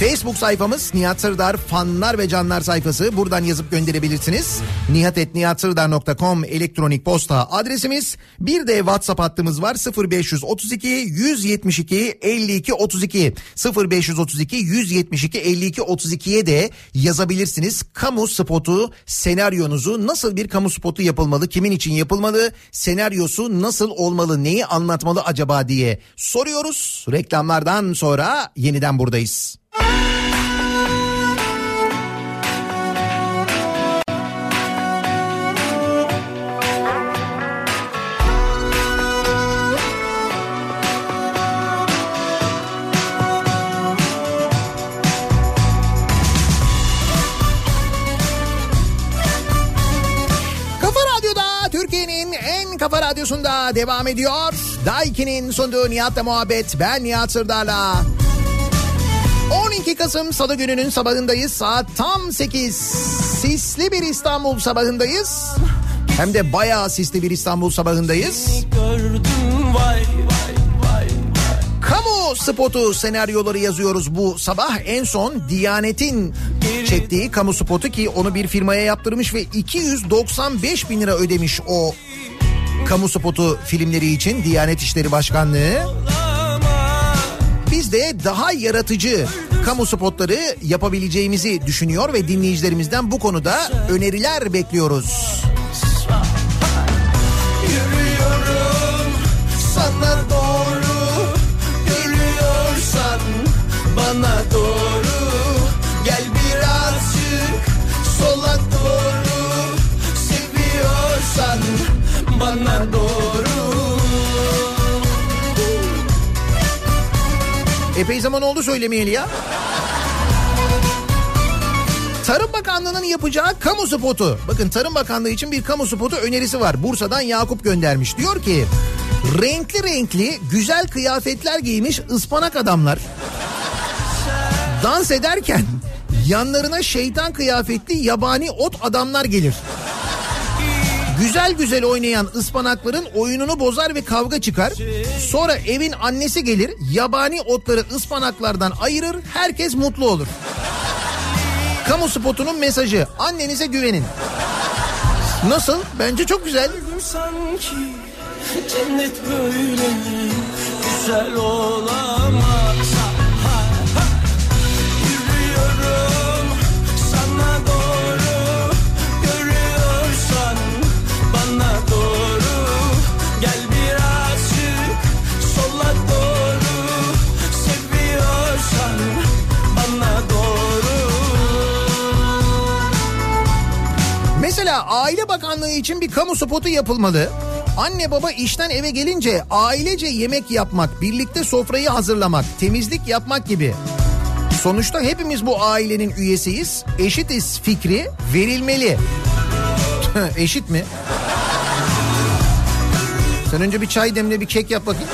Facebook sayfamız Nihat Sırdar fanlar ve canlar sayfası. Buradan yazıp gönderebilirsiniz. nihatetnihatsırdar.com elektronik posta adresimiz. Bir de WhatsApp hattımız var 0532 172 52 32 0532 172 52 32'ye de yazabilirsiniz. Kamu spotu senaryonuzu nasıl bir kamu spotu yapılmalı, kimin için yapılmalı, senaryosu nasıl olmalı, neyi anlatmalı acaba diye soruyoruz. Reklamlardan sonra yeniden buradayız. Kafa radyosunda devam ediyor. Daiki'nin sunduğu Nihat'la muhabbet. Ben Nihat Sırdar'la. 12 Kasım Salı gününün sabahındayız. Saat tam 8. Sisli bir İstanbul sabahındayız. Hem de bayağı sisli bir İstanbul sabahındayız. Kamu spotu senaryoları yazıyoruz bu sabah. En son Diyanet'in çektiği kamu spotu ki onu bir firmaya yaptırmış ve 295 bin lira ödemiş o kamu spotu filmleri için Diyanet İşleri Başkanlığı. Biz de daha yaratıcı kamu spotları yapabileceğimizi düşünüyor ve dinleyicilerimizden bu konuda öneriler bekliyoruz. Yürüyorum sana Epey zaman oldu söylemeyeli ya. Tarım Bakanlığı'nın yapacağı kamu spotu. Bakın Tarım Bakanlığı için bir kamu spotu önerisi var. Bursa'dan Yakup göndermiş. Diyor ki renkli renkli güzel kıyafetler giymiş ıspanak adamlar dans ederken yanlarına şeytan kıyafetli yabani ot adamlar gelir. Güzel güzel oynayan ıspanakların oyununu bozar ve kavga çıkar. Sonra evin annesi gelir yabani otları ıspanaklardan ayırır herkes mutlu olur. Kamu spotunun mesajı annenize güvenin. Nasıl? Bence çok güzel. Sanki cennet böyle güzel olamaz Mesela Aile Bakanlığı için bir kamu spotu yapılmalı. Anne baba işten eve gelince ailece yemek yapmak, birlikte sofrayı hazırlamak, temizlik yapmak gibi. Sonuçta hepimiz bu ailenin üyesiyiz. Eşitiz fikri verilmeli. Eşit mi? Sen önce bir çay demle bir kek yap bakayım.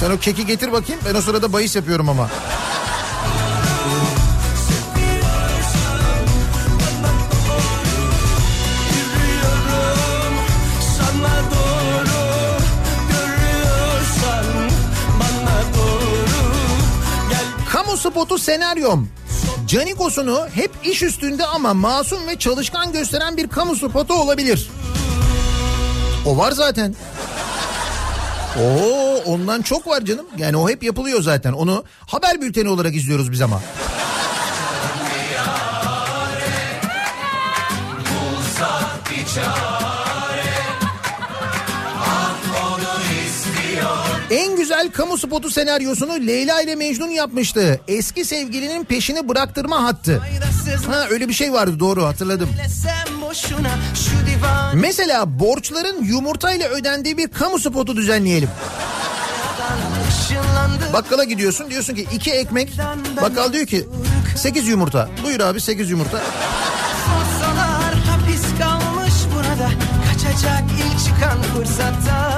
Sen o keki getir bakayım. Ben o sırada bahis yapıyorum ama. Spotu senaryom. Canikos'unu hep iş üstünde ama masum ve çalışkan gösteren bir kamu spotu olabilir. O var zaten. Oo ondan çok var canım. Yani o hep yapılıyor zaten. Onu haber bülteni olarak izliyoruz biz ama. Kemal kamu spotu senaryosunu Leyla ile Mecnun yapmıştı. Eski sevgilinin peşini bıraktırma hattı. Ha öyle bir şey vardı doğru hatırladım. Mesela borçların yumurtayla ödendiği bir kamu spotu düzenleyelim. Bakkala gidiyorsun diyorsun ki iki ekmek. Bakkal diyor ki 8 yumurta. Buyur abi 8 yumurta. Sorsalar hapis kalmış burada Kaçacak ilk çıkan fırsatta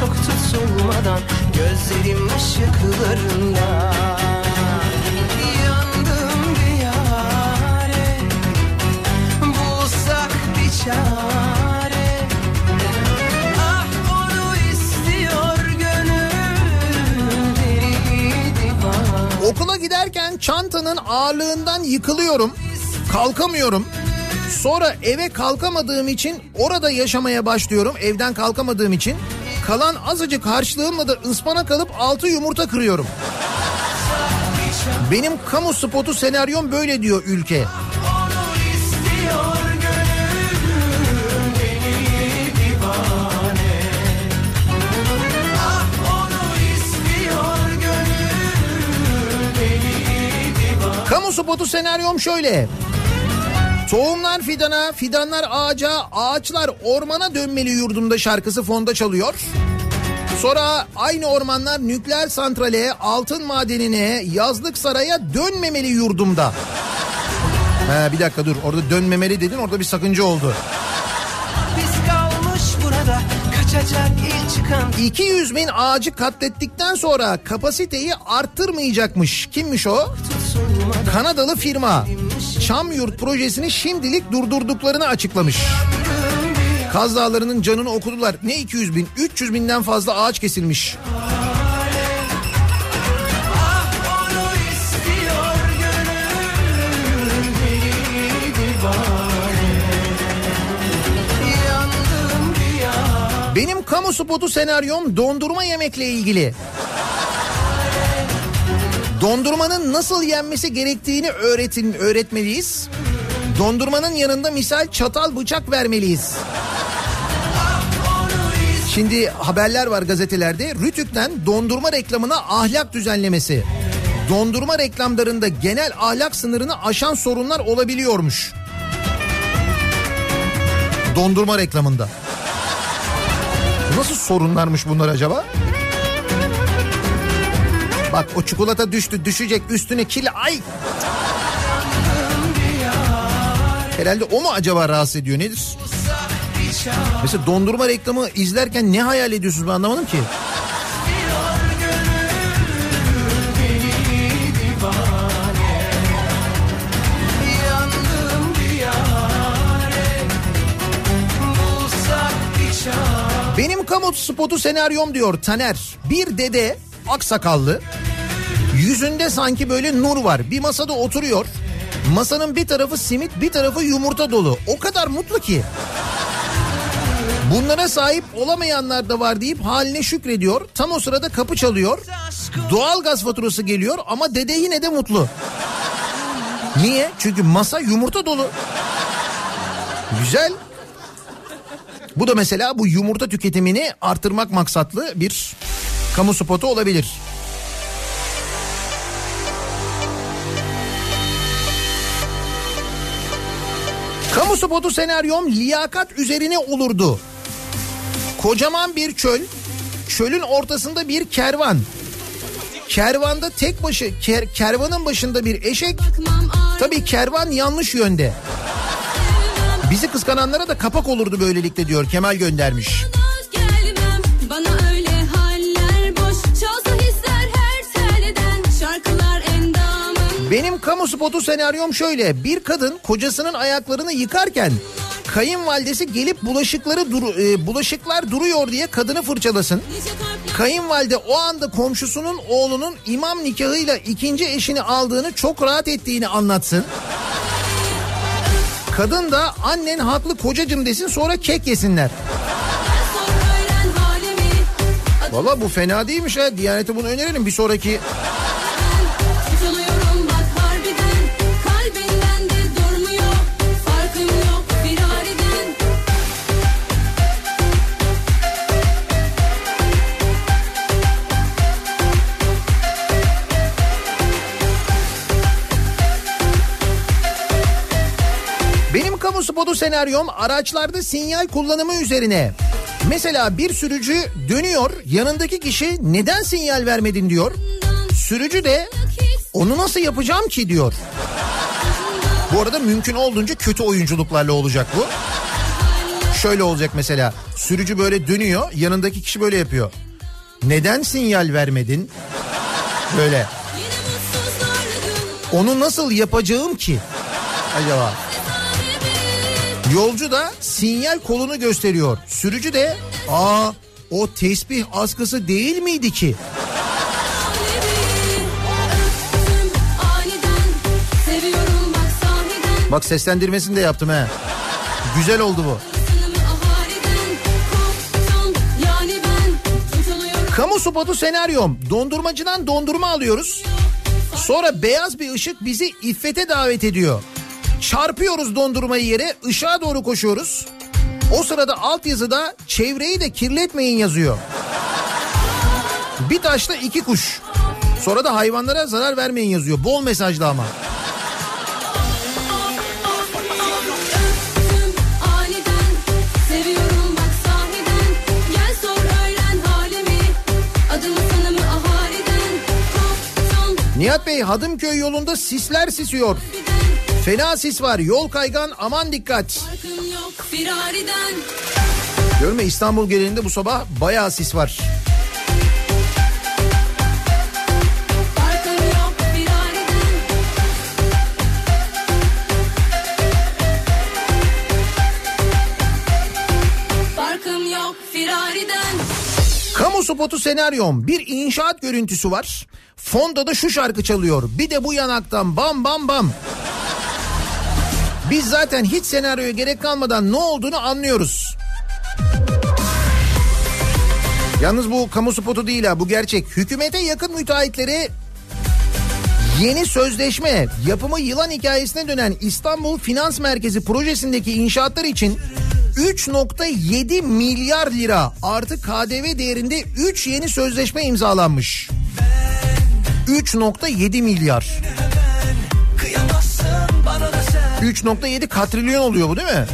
çok tutulmadan Gözlerim ışıklarında Ah Okula giderken çantanın ağırlığından yıkılıyorum. Kalkamıyorum. Sonra eve kalkamadığım için orada yaşamaya başlıyorum. Evden kalkamadığım için. Kalan azıcık harçlığımla da ıspanak alıp altı yumurta kırıyorum. Benim kamu spotu senaryom böyle diyor ülke. Kamu spotu senaryom şöyle. Tohumlar fidana, fidanlar ağaca, ağaçlar ormana dönmeli yurdumda şarkısı fonda çalıyor. Sonra aynı ormanlar nükleer santrale, altın madenine, yazlık saraya dönmemeli yurdumda. Ha, bir dakika dur orada dönmemeli dedin orada bir sakınca oldu. Biz kalmış burada kaçacak ilk çıkan 200 bin ağacı katlettikten sonra kapasiteyi arttırmayacakmış. Kimmiş o? Kanadalı firma. Çamyurt projesini şimdilik durdurduklarını açıklamış. Kaz Dağları'nın canını okudular. Ne 200 bin? 300 binden fazla ağaç kesilmiş. Benim kamu spotu senaryom dondurma yemekle ilgili. Dondurmanın nasıl yenmesi gerektiğini öğretin, öğretmeliyiz. Dondurmanın yanında misal çatal bıçak vermeliyiz. Şimdi haberler var gazetelerde. Rütük'ten dondurma reklamına ahlak düzenlemesi. Dondurma reklamlarında genel ahlak sınırını aşan sorunlar olabiliyormuş. Dondurma reklamında. Nasıl sorunlarmış bunlar acaba? Bak o çikolata düştü düşecek üstüne kil ay. Herhalde o mu acaba rahatsız ediyor nedir? Mesela dondurma reklamı izlerken ne hayal ediyorsunuz ben anlamadım ki. Benim kamu spotu senaryom diyor Taner. Bir dede aksakallı. Yüzünde sanki böyle nur var. Bir masada oturuyor. Masanın bir tarafı simit bir tarafı yumurta dolu. O kadar mutlu ki. Bunlara sahip olamayanlar da var deyip haline şükrediyor. Tam o sırada kapı çalıyor. Doğal gaz faturası geliyor ama dede yine de mutlu. Niye? Çünkü masa yumurta dolu. Güzel. Bu da mesela bu yumurta tüketimini artırmak maksatlı bir kamu spotu olabilir. Kamu spotu senaryom liyakat üzerine olurdu. Kocaman bir çöl, çölün ortasında bir kervan. Kervanda tek başı, ker- kervanın başında bir eşek. Tabii kervan yanlış yönde. Bizi kıskananlara da kapak olurdu böylelikle diyor Kemal göndermiş. gelmem Benim kamu spotu senaryom şöyle. Bir kadın kocasının ayaklarını yıkarken kayınvalidesi gelip bulaşıkları duru, e, bulaşıklar duruyor diye kadını fırçalasın. Kayınvalide o anda komşusunun oğlunun imam nikahıyla ikinci eşini aldığını çok rahat ettiğini anlatsın. Kadın da annen haklı kocacım desin sonra kek yesinler. Valla bu fena değilmiş ha. Diyanete bunu önerelim bir sonraki spotu senaryom araçlarda sinyal kullanımı üzerine. Mesela bir sürücü dönüyor yanındaki kişi neden sinyal vermedin diyor. Sürücü de onu nasıl yapacağım ki diyor. Bu arada mümkün olduğunca kötü oyunculuklarla olacak bu. Şöyle olacak mesela sürücü böyle dönüyor yanındaki kişi böyle yapıyor. Neden sinyal vermedin? Böyle. Onu nasıl yapacağım ki? Acaba? Yolcu da sinyal kolunu gösteriyor. Sürücü de aa o tesbih askısı değil miydi ki? Bak seslendirmesini de yaptım he. Güzel oldu bu. Kamu spotu senaryom. Dondurmacıdan dondurma alıyoruz. Sonra beyaz bir ışık bizi iffete davet ediyor. Çarpıyoruz dondurmayı yere ışığa doğru koşuyoruz. O sırada altyazıda çevreyi de kirletmeyin yazıyor. Bir taşla iki kuş. Sonra da hayvanlara zarar vermeyin yazıyor. Bol mesajlı ama. Nihat Bey Hadımköy yolunda sisler sisiyor. Fena sis var. Yol kaygan aman dikkat. Görme İstanbul genelinde bu sabah bayağı sis var. Kamu spotu senaryom bir inşaat görüntüsü var. Fonda da şu şarkı çalıyor. Bir de bu yanaktan bam bam bam. Biz zaten hiç senaryoya gerek kalmadan ne olduğunu anlıyoruz. Yalnız bu kamu spotu değil ha bu gerçek. Hükümete yakın müteahhitlere yeni sözleşme yapımı yılan hikayesine dönen İstanbul Finans Merkezi projesindeki inşaatlar için 3.7 milyar lira artı KDV değerinde 3 yeni sözleşme imzalanmış. 3.7 milyar. Kıyamazsın bana da 3.7 katrilyon oluyor bu değil mi?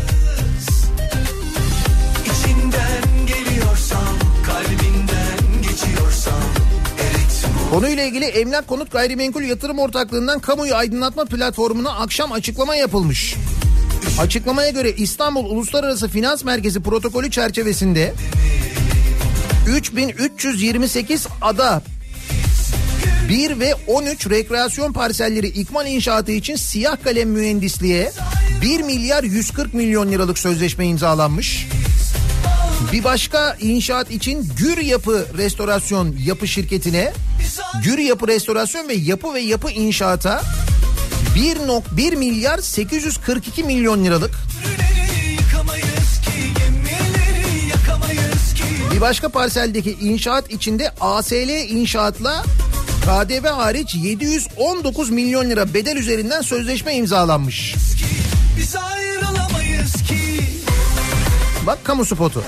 Konuyla ilgili Emlak Konut Gayrimenkul Yatırım Ortaklığı'ndan kamuyu aydınlatma platformuna akşam açıklama yapılmış. Açıklamaya göre İstanbul Uluslararası Finans Merkezi protokolü çerçevesinde 3328 ada 1 ve 13 rekreasyon parselleri ikmal inşaatı için siyah kalem mühendisliğe 1 milyar 140 milyon liralık sözleşme imzalanmış. Bir başka inşaat için Gür Yapı Restorasyon Yapı Şirketi'ne Gür Yapı Restorasyon ve Yapı ve Yapı İnşaat'a 1.1 milyar 842 milyon liralık bir başka parseldeki inşaat içinde ASL inşaatla KDV hariç 719 milyon lira bedel üzerinden sözleşme imzalanmış. Biz ayrılamayız ki Bak kamu spotu.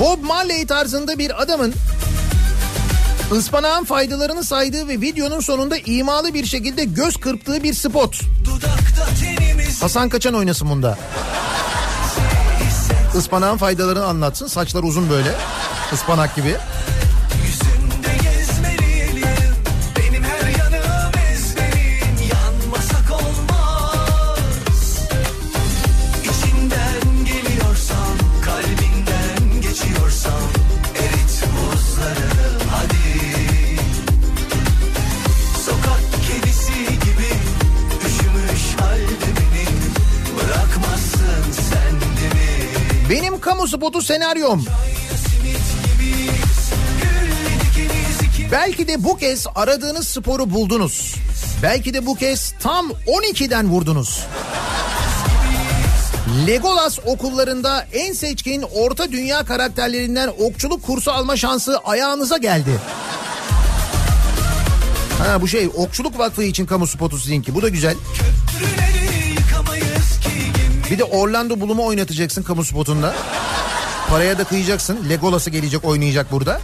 Bob Marley tarzında bir adamın ıspanağın faydalarını saydığı ve videonun sonunda imalı bir şekilde göz kırptığı bir spot. Tenimiz Hasan Kaçan oynasın bunda. Ispanağın faydalarını anlatsın. Saçlar uzun böyle. Ispanak gibi. Spotu senaryom. Belki de bu kez aradığınız sporu buldunuz. Belki de bu kez tam 12'den vurdunuz. Legolas okullarında en seçkin orta dünya karakterlerinden okçuluk kursu alma şansı ayağınıza geldi. Ha bu şey okçuluk vakfı için kamu spotu sizinki. Bu da güzel. Bir de Orlando Bloom'u oynatacaksın kamu spotunda. Paraya da kıyacaksın. Legolas'ı gelecek oynayacak burada.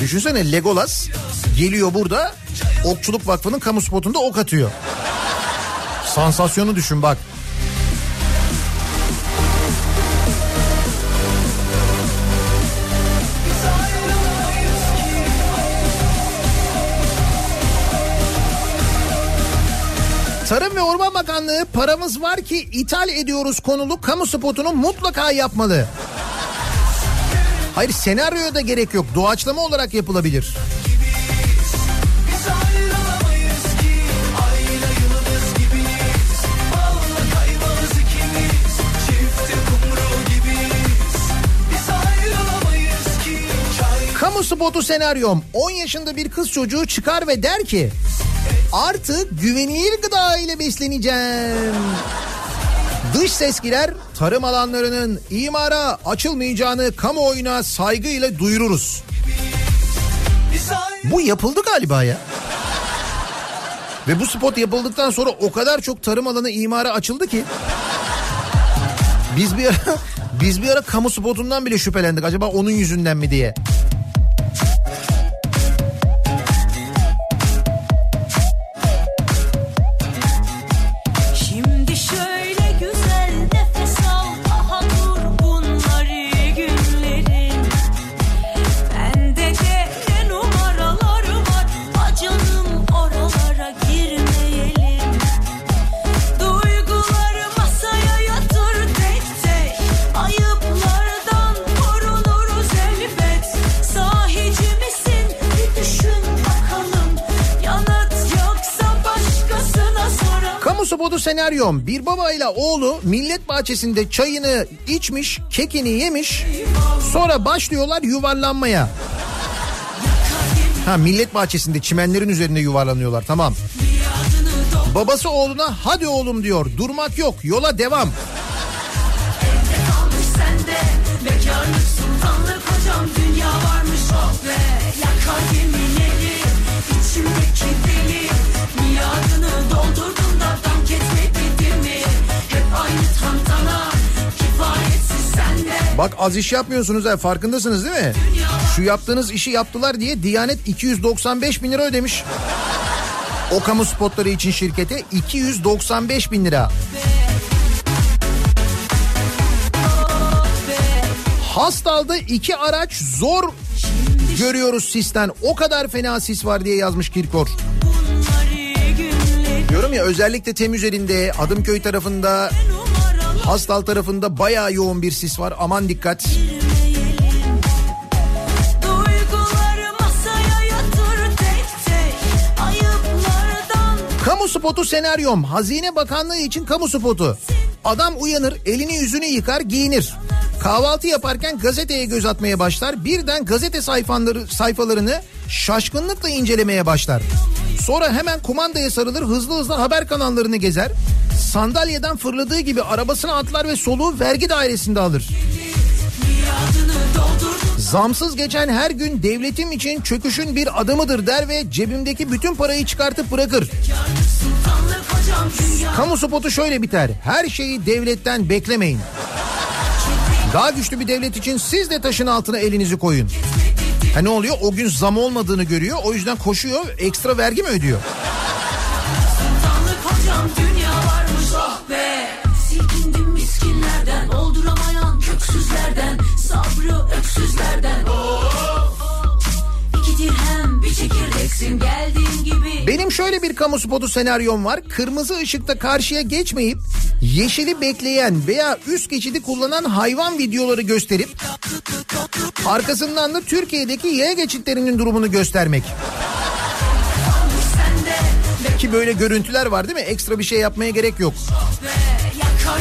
Düşünsene Legolas geliyor burada Okçuluk Vakfı'nın kamu spotunda ok atıyor. Sansasyonu düşün bak. Tarım ve Orman Bakanlığı paramız var ki ithal ediyoruz konulu kamu spotunu mutlaka yapmalı. Hayır senaryoya da gerek yok. Doğaçlama olarak yapılabilir. Kamu spotu senaryom 10 yaşında bir kız çocuğu çıkar ve der ki artık güvenilir gıda ile besleneceğim. Dış ses girer tarım alanlarının imara açılmayacağını kamuoyuna saygıyla duyururuz. Bu yapıldı galiba ya. Ve bu spot yapıldıktan sonra o kadar çok tarım alanı imara açıldı ki biz bir ara biz bir ara kamu spotundan bile şüphelendik acaba onun yüzünden mi diye. Senaryom bir babayla oğlu millet bahçesinde çayını içmiş kekini yemiş sonra başlıyorlar yuvarlanmaya. Ha millet bahçesinde çimenlerin üzerinde yuvarlanıyorlar tamam. Babası oğluna hadi oğlum diyor durmak yok yola devam. sultanlık hocam dünya varmış oh be Yakar gemileri içimdeki Bak az iş yapmıyorsunuz ha farkındasınız değil mi? Şu yaptığınız işi yaptılar diye Diyanet 295 bin lira ödemiş. O kamu spotları için şirkete 295 bin lira. Hastal'da iki araç zor görüyoruz sisten. O kadar fena sis var diye yazmış Kirkor. Diyorum ya özellikle tem üzerinde Adımköy tarafında Hastal tarafında bayağı yoğun bir sis var. Aman dikkat. Kamu spotu senaryom. Hazine Bakanlığı için kamu spotu. Adam uyanır, elini yüzünü yıkar, giyinir. Kahvaltı yaparken gazeteye göz atmaya başlar. Birden gazete sayfaları, sayfalarını şaşkınlıkla incelemeye başlar. Sonra hemen kumandaya sarılır, hızlı hızlı haber kanallarını gezer. Sandalyeden fırladığı gibi arabasına atlar ve soluğu vergi dairesinde alır. Zamsız geçen her gün devletim için çöküşün bir adımıdır der ve cebimdeki bütün parayı çıkartıp bırakır. Kamu spotu şöyle biter. Her şeyi devletten beklemeyin. Daha güçlü bir devlet için siz de taşın altına elinizi koyun. Ha ne oluyor? O gün zam olmadığını görüyor. O yüzden koşuyor. Ekstra vergi mi ödüyor? Oh Sabrı öksüzlerden çekirdeksin Geldiğin gibi Benim şöyle bir kamu spotu senaryom var. Kırmızı ışıkta karşıya geçmeyip yeşili bekleyen veya üst geçidi kullanan hayvan videoları gösterip arkasından da Türkiye'deki yaya geçitlerinin durumunu göstermek. Ki böyle görüntüler var değil mi? Ekstra bir şey yapmaya gerek yok. Yakar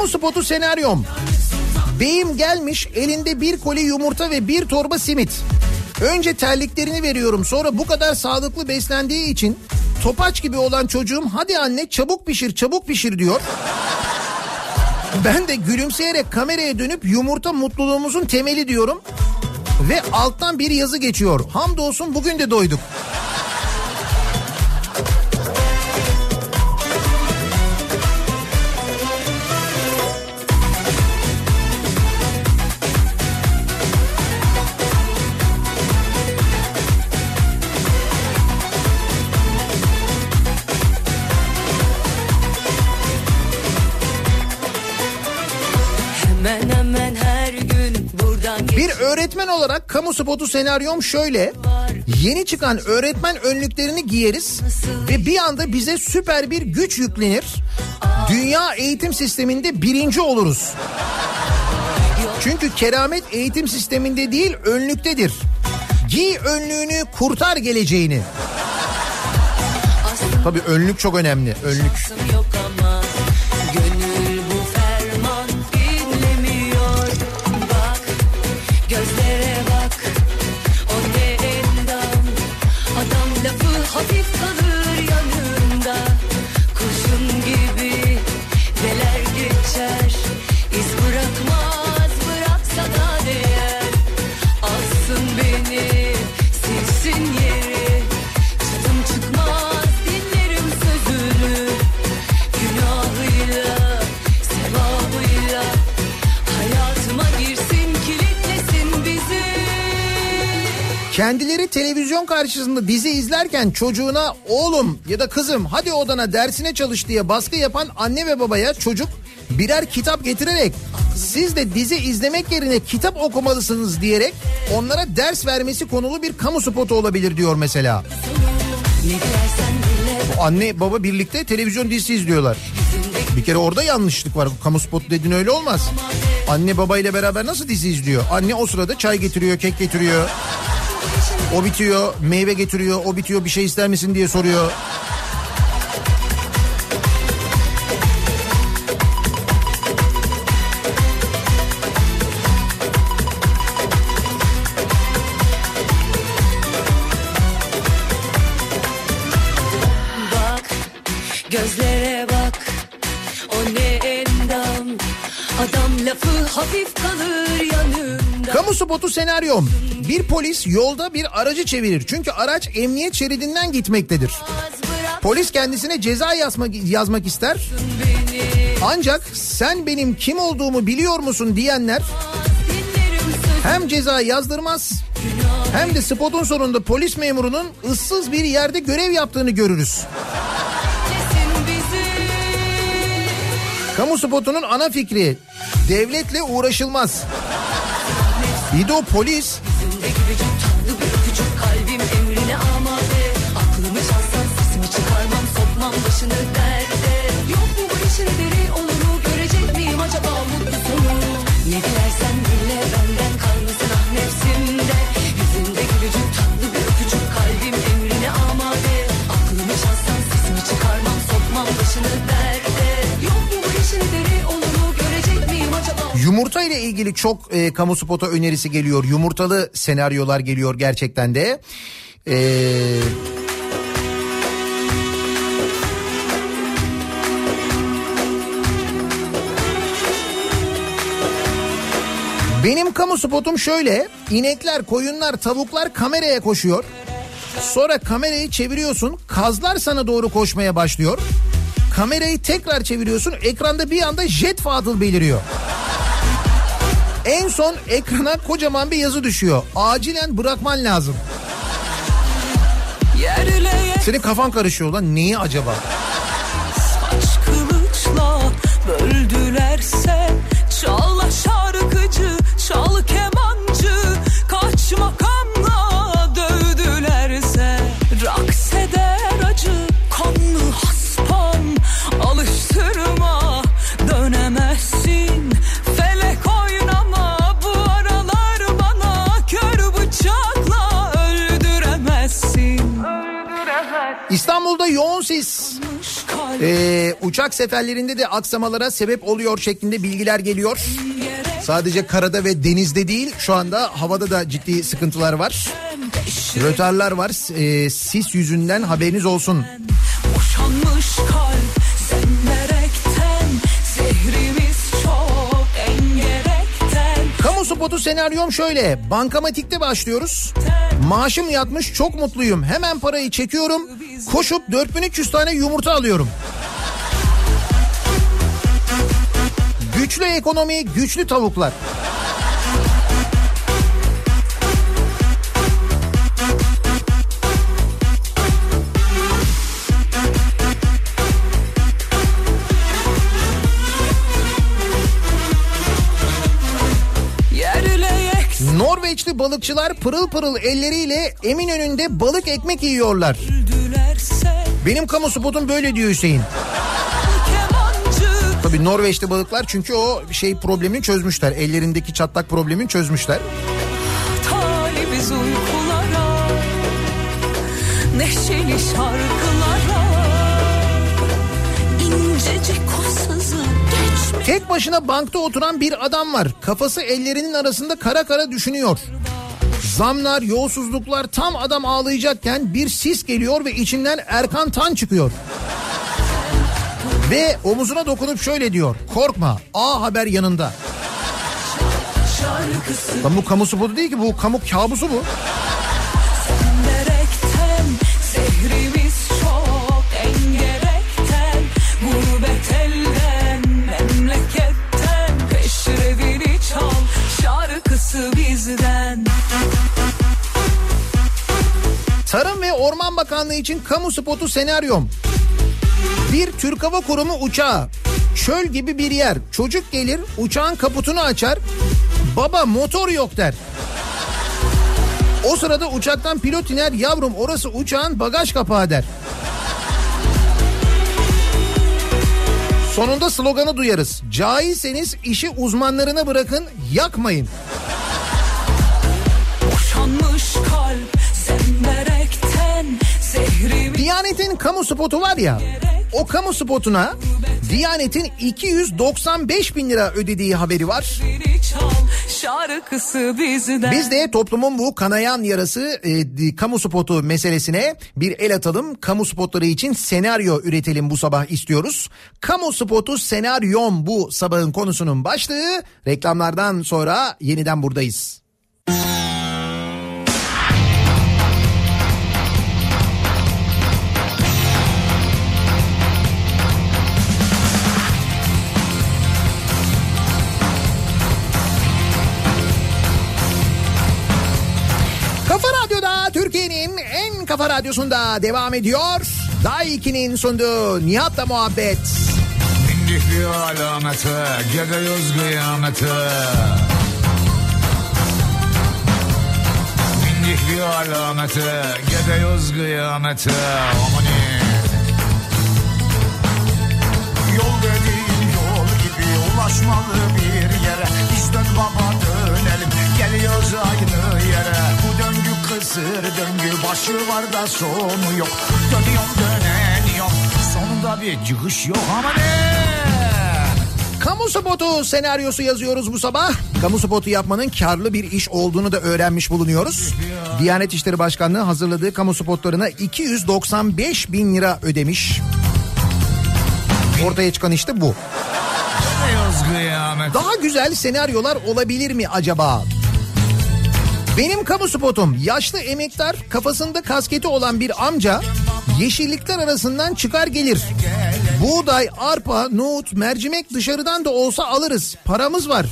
Kamu spotu senaryom. Beyim gelmiş elinde bir koli yumurta ve bir torba simit. Önce terliklerini veriyorum sonra bu kadar sağlıklı beslendiği için topaç gibi olan çocuğum hadi anne çabuk pişir çabuk pişir diyor. Ben de gülümseyerek kameraya dönüp yumurta mutluluğumuzun temeli diyorum. Ve alttan bir yazı geçiyor. Hamdolsun bugün de doyduk. Öğretmen olarak kamu spotu senaryom şöyle. Yeni çıkan öğretmen önlüklerini giyeriz ve bir anda bize süper bir güç yüklenir. Dünya eğitim sisteminde birinci oluruz. Çünkü keramet eğitim sisteminde değil önlüktedir. Giy önlüğünü kurtar geleceğini. Tabii önlük çok önemli. Önlük. Şansım yok ama Kendileri televizyon karşısında dizi izlerken çocuğuna oğlum ya da kızım hadi odana dersine çalış diye baskı yapan anne ve babaya çocuk birer kitap getirerek siz de dizi izlemek yerine kitap okumalısınız diyerek onlara ders vermesi konulu bir kamu spotu olabilir diyor mesela. Bu Anne baba birlikte televizyon dizisi izliyorlar. Bir kere orada yanlışlık var. Kamu spotu dediğin öyle olmaz. Anne babayla beraber nasıl dizi izliyor? Anne o sırada çay getiriyor, kek getiriyor. O bitiyor, meyve getiriyor, o bitiyor bir şey ister misin diye soruyor. bak gözlere Kamu spotu senaryom. Bir polis yolda bir aracı çevirir. Çünkü araç emniyet şeridinden gitmektedir. Polis kendisine ceza yazmak, yazmak ister. Ancak sen benim kim olduğumu biliyor musun diyenler hem ceza yazdırmaz hem de spotun sonunda polis memurunun ıssız bir yerde görev yaptığını görürüz. Kamu spotunun ana fikri devletle uğraşılmaz. Bir de o polis. Yüzünde Yumurta ile ilgili çok e, kamu spotu önerisi geliyor. Yumurtalı senaryolar geliyor gerçekten de. Ee, Benim kamu spotum şöyle. İnekler, koyunlar, tavuklar kameraya koşuyor. Sonra kamerayı çeviriyorsun. Kazlar sana doğru koşmaya başlıyor. Kamerayı tekrar çeviriyorsun. Ekranda bir anda jet Fadıl beliriyor. En son ekrana kocaman bir yazı düşüyor. Acilen bırakman lazım. Senin kafan karışıyor lan. Neyi acaba? Saç kılıçla böldülerse Çal şarkıcı, çal kemancı Kaç uçak seferlerinde de aksamalara sebep oluyor şeklinde bilgiler geliyor. Sadece karada ve denizde değil şu anda havada da ciddi sıkıntılar var. Rötarlar var. Ee, sis yüzünden haberiniz olsun. Boşanmış kalp senlerekten Zehrimiz çok engerekten Kamu spotu senaryom şöyle. Bankamatikte başlıyoruz. Maaşım yatmış çok mutluyum. Hemen parayı çekiyorum. Koşup 4300 tane yumurta alıyorum. Güçlü ekonomi, güçlü tavuklar. Norveçli balıkçılar pırıl pırıl elleriyle Eminönü'nde balık ekmek yiyorlar. Benim kamu spotum böyle diyor Hüseyin. Tabii Norveçli balıklar çünkü o şey problemini çözmüşler. Ellerindeki çatlak problemini çözmüşler. talibiz uykulara Neşeli şarkılara İncecik Tek başına bankta oturan bir adam var. Kafası ellerinin arasında kara kara düşünüyor. Zamlar, yolsuzluklar tam adam ağlayacakken bir sis geliyor ve içinden Erkan Tan çıkıyor. Ve omuzuna dokunup şöyle diyor. Korkma A Haber yanında. Lan bu kamu spotu değil ki bu kamu kabusu bu. Tarım ve Orman Bakanlığı için kamu spotu senaryom. Bir Türk Hava Kurumu uçağı. Çöl gibi bir yer. Çocuk gelir uçağın kaputunu açar. Baba motor yok der. O sırada uçaktan pilot iner yavrum orası uçağın bagaj kapağı der. Sonunda sloganı duyarız. Caizseniz işi uzmanlarına bırakın yakmayın. Boşanmış kalp zemberekten Zehrimiz Diyanet'in kamu spotu var ya o kamu spotuna Diyanet'in 295 bin lira ödediği haberi var. Biz de toplumun bu kanayan yarası e, kamu spotu meselesine bir el atalım. Kamu spotları için senaryo üretelim bu sabah istiyoruz. Kamu spotu senaryom bu sabahın konusunun başlığı. Reklamlardan sonra yeniden buradayız. Kafa kafa radyosunda devam ediyor. Daha 2'nin sunduğu Nihat'la muhabbet. Bindik bir alamete Gidiyoruz kıyamete. Bindik bir alamete Gidiyoruz kıyamete. Amani Yol dediğin yol gibi ulaşmalı bir yere. Biz dön baba dönelim geliyoruz aynı yere Bu döngü başı var da sonu yok Dönüyorum döneniyorum sonunda bir çıkış yok ama ne? Kamu spotu senaryosu yazıyoruz bu sabah. Kamu spotu yapmanın karlı bir iş olduğunu da öğrenmiş bulunuyoruz. Diyanet İşleri Başkanlığı hazırladığı kamu spotlarına 295 bin lira ödemiş. Ortaya çıkan işte bu. Daha güzel senaryolar olabilir mi acaba? Benim kamu spotum yaşlı emektar kafasında kasketi olan bir amca yeşillikler arasından çıkar gelir. Buğday, arpa, nohut, mercimek dışarıdan da olsa alırız. Paramız var.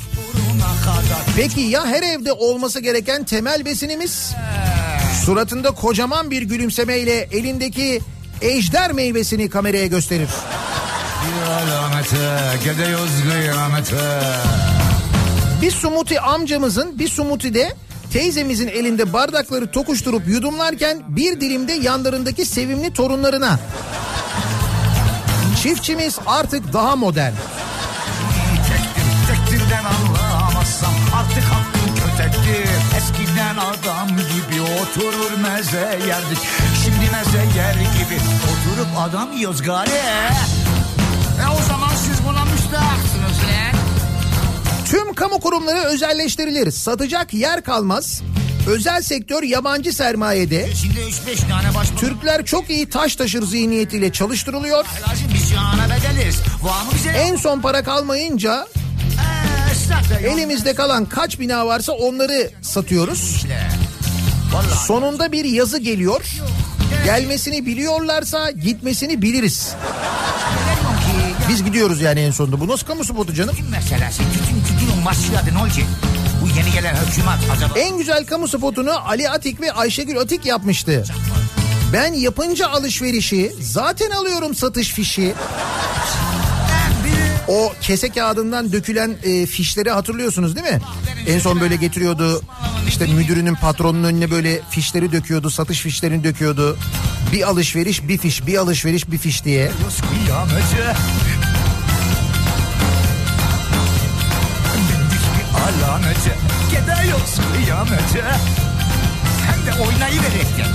Peki ya her evde olması gereken temel besinimiz? Suratında kocaman bir gülümsemeyle elindeki ejder meyvesini kameraya gösterir. bir sumuti amcamızın bir sumuti de teyzemizin elinde bardakları tokuşturup yudumlarken bir dilimde yanlarındaki sevimli torunlarına. Çiftçimiz artık daha modern. Artık hakkım kötektir Eskiden adam gibi oturur meze yerdik Şimdi meze yer gibi Oturup adam yiyoruz gari Tüm kamu kurumları özelleştirilir. Satacak yer kalmaz. Özel sektör yabancı sermayede. Şimdi 3-5 tane baş Türkler çok iyi taş taşır zihniyetiyle çalıştırılıyor. En son para kalmayınca Ee, elimizde kalan kaç bina varsa onları satıyoruz. Sonunda bir yazı geliyor. Gelmesini biliyorlarsa gitmesini biliriz. Biz gidiyoruz yani en sonunda. Bu nasıl kamu spotu canım? meselesi tütün tütün başladı ne olacak? Bu yeni gelen hükümet acaba En güzel kamu spotunu Ali Atik ve Ayşegül Atik yapmıştı. Ben yapınca alışverişi zaten alıyorum satış fişi. O kese kağıdından dökülen e, fişleri hatırlıyorsunuz değil mi? En son böyle getiriyordu İşte müdürünün patronun önüne böyle fişleri döküyordu, satış fişlerini döküyordu. Bir alışveriş bir fiş, bir alışveriş bir fiş diye. Alamete Gidiyoruz kıyamete Hem de oynayıverekten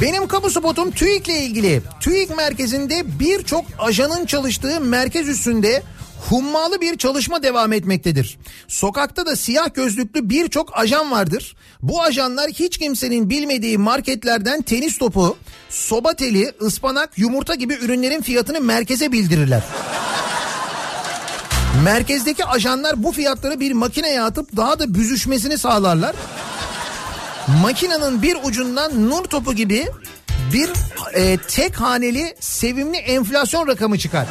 Benim kamu spotum TÜİK'le ilgili. TÜİK merkezinde birçok ajanın çalıştığı merkez üstünde hummalı bir çalışma devam etmektedir. Sokakta da siyah gözlüklü birçok ajan vardır. Bu ajanlar hiç kimsenin bilmediği marketlerden tenis topu, soba teli, ıspanak, yumurta gibi ürünlerin fiyatını merkeze bildirirler. Merkezdeki ajanlar bu fiyatları bir makineye atıp daha da büzüşmesini sağlarlar. Makinenin bir ucundan nur topu gibi bir e, tek haneli sevimli enflasyon rakamı çıkar.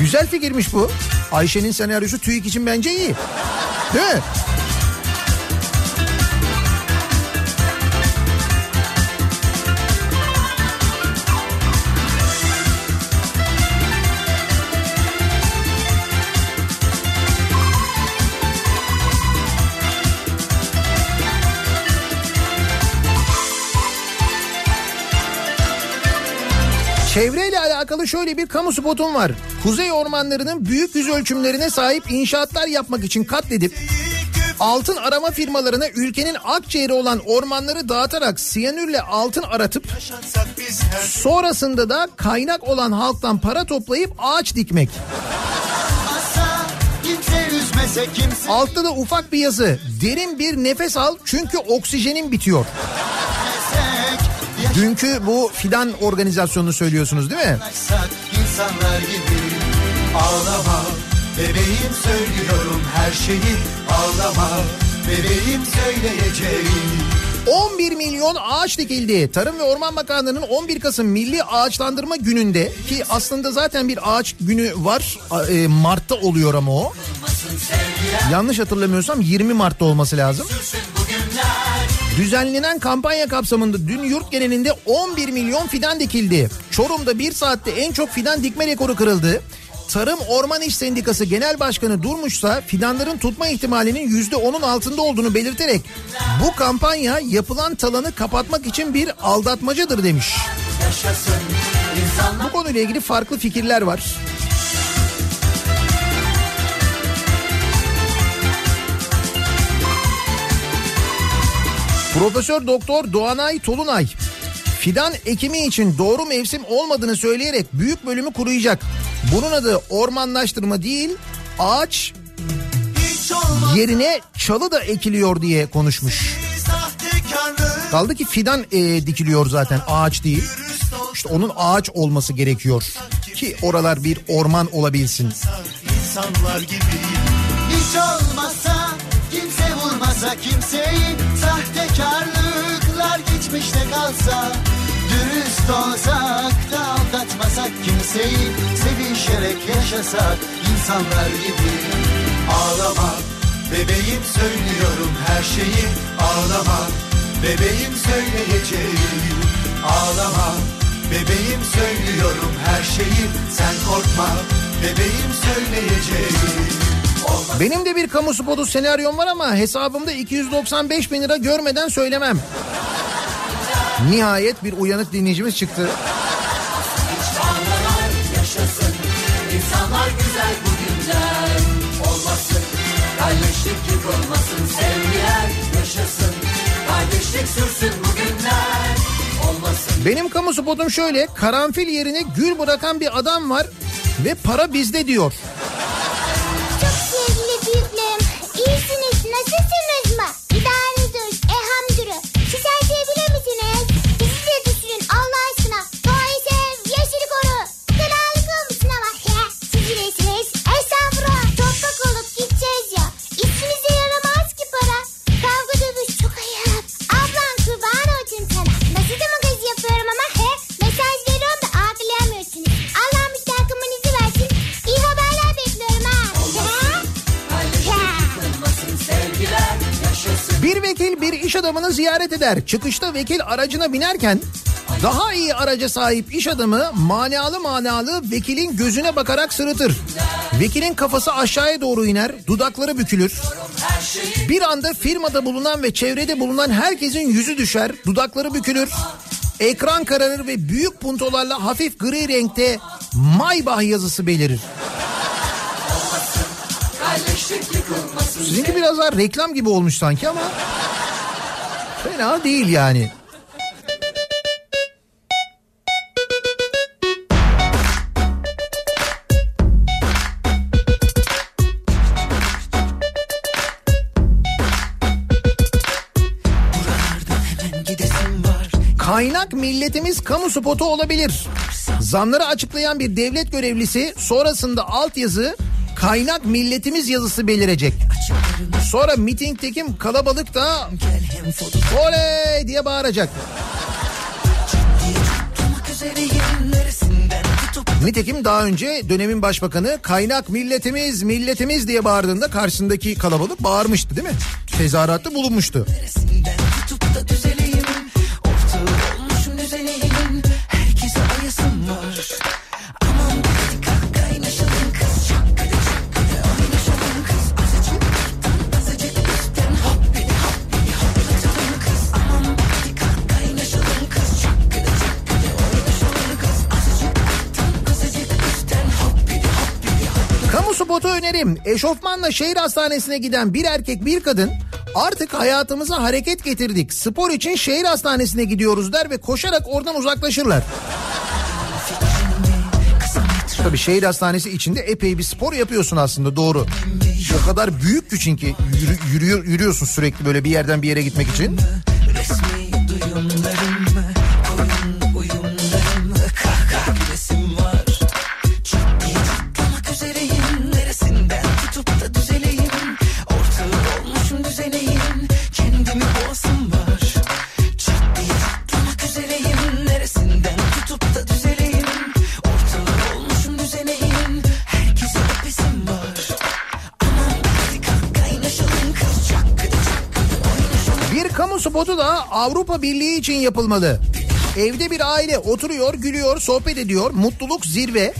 Güzel fikirmiş bu. Ayşe'nin senaryosu TÜİK için bence iyi. Değil mi? Çevreyle alakalı şöyle bir kamu spotum var. Kuzey ormanlarının büyük yüz ölçümlerine sahip inşaatlar yapmak için katledip altın arama firmalarına ülkenin akciğeri olan ormanları dağıtarak siyanürle altın aratıp sonrasında da kaynak olan halktan para toplayıp ağaç dikmek. Altta da ufak bir yazı. Derin bir nefes al çünkü oksijenin bitiyor. Dünkü bu fidan organizasyonunu söylüyorsunuz değil mi? insanlar gibi Ağlama bebeğim söylüyorum her şeyi Ağlama bebeğim söyleyeceğim 11 milyon ağaç dikildi. Tarım ve Orman Bakanlığı'nın 11 Kasım Milli Ağaçlandırma Günü'nde ki aslında zaten bir ağaç günü var. E, Mart'ta oluyor ama o. Yanlış hatırlamıyorsam 20 Mart'ta olması lazım. Düzenlenen kampanya kapsamında dün yurt genelinde 11 milyon fidan dikildi. Çorum'da bir saatte en çok fidan dikme rekoru kırıldı. Tarım Orman İş Sendikası Genel Başkanı Durmuşsa fidanların tutma ihtimalinin %10'un altında olduğunu belirterek bu kampanya yapılan talanı kapatmak için bir aldatmacadır demiş. Bu konuyla ilgili farklı fikirler var. Profesör Doktor Doğanay Tolunay fidan ekimi için doğru mevsim olmadığını söyleyerek büyük bölümü kuruyacak. Bunun adı ormanlaştırma değil ağaç yerine çalı da ekiliyor diye konuşmuş. Kaldı ki fidan e, dikiliyor zaten ağaç değil. İşte onun ağaç olması gerekiyor ki oralar bir orman olabilsin. insanlar gibi Hiç olmazsa kimse vurmasa kimseyi geçmişte kalsa Dürüst olsak da aldatmasak kimseyi Sevişerek yaşasak insanlar gibi. Ağlama bebeğim söylüyorum her şeyi. Ağlama bebeğim söyleyeceğim Ağlama bebeğim söylüyorum her şeyi. Sen korkma bebeğim söyleyeceğim Benim de bir kamu spotu senaryom var ama hesabımda 295 bin lira görmeden söylemem. Nihayet bir uyanık dinleyicimiz çıktı. yaşasın. İnsanlar güzel bugünden. Olmasın Kardeşlik yıkılmasın sevgiler yaşasın. Kardeşlik sürsün bugünler olmasın. Benim kamu spotum şöyle karanfil yerine gül bırakan bir adam var ve para bizde diyor. İş adamını ziyaret eder. Çıkışta vekil aracına binerken Daha iyi araca sahip iş adamı manalı manalı vekilin gözüne bakarak sırıtır. Vekilin kafası aşağıya doğru iner, dudakları bükülür. Bir anda firmada bulunan ve çevrede bulunan herkesin yüzü düşer, dudakları bükülür. Ekran kararır ve büyük puntolarla hafif gri renkte Maybach yazısı belirir. Sizinki biraz daha reklam gibi olmuş sanki ama fena değil yani. Kaynak milletimiz kamu spotu olabilir. Zamları açıklayan bir devlet görevlisi sonrasında altyazı kaynak milletimiz yazısı belirecek. Sonra mitingdeki kalabalık da oley diye bağıracak. Nitekim daha önce dönemin başbakanı kaynak milletimiz milletimiz diye bağırdığında karşısındaki kalabalık bağırmıştı değil mi? Tezahüratta bulunmuştu. tutup da spotu önerim. Eşofmanla şehir hastanesine giden bir erkek bir kadın artık hayatımıza hareket getirdik. Spor için şehir hastanesine gidiyoruz der ve koşarak oradan uzaklaşırlar. Tabii şehir hastanesi içinde epey bir spor yapıyorsun aslında doğru. O kadar büyük ki çünkü yürü, yürüyor, yürüyorsun sürekli böyle bir yerden bir yere gitmek için. Resmi duyumlarım da Avrupa Birliği için yapılmalı. Evde bir aile oturuyor, gülüyor, sohbet ediyor. Mutluluk zirve.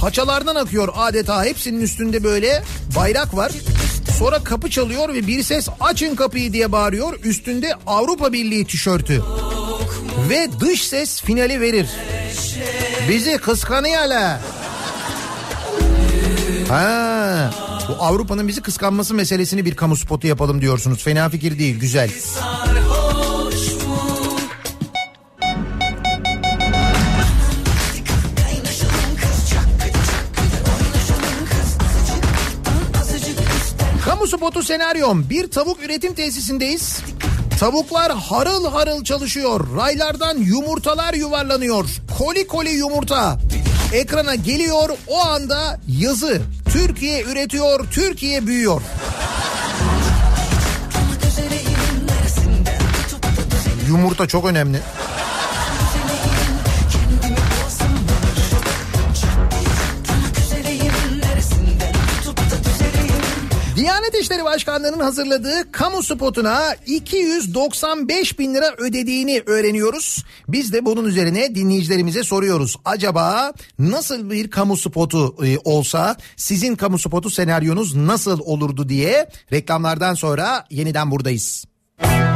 Paçalardan akıyor adeta. Hepsinin üstünde böyle bayrak var. Sonra kapı çalıyor ve bir ses açın kapıyı diye bağırıyor. Üstünde Avrupa Birliği tişörtü. Ve dış ses finali verir. Bizi kıskanıyorlar. Ha, bu Avrupa'nın bizi kıskanması meselesini bir kamu spotu yapalım diyorsunuz. Fena fikir değil, güzel. sarhoş spotu senaryom. Bir tavuk üretim tesisindeyiz. Tavuklar harıl harıl çalışıyor. Raylardan yumurtalar yuvarlanıyor. Koli koli yumurta. Ekrana geliyor o anda yazı. Türkiye üretiyor, Türkiye büyüyor. Yumurta çok önemli. Diyanet İşleri Başkanlığı'nın hazırladığı kamu spotuna 295 bin lira ödediğini öğreniyoruz. Biz de bunun üzerine dinleyicilerimize soruyoruz. Acaba nasıl bir kamu spotu e, olsa sizin kamu spotu senaryonuz nasıl olurdu diye reklamlardan sonra yeniden buradayız. Yaz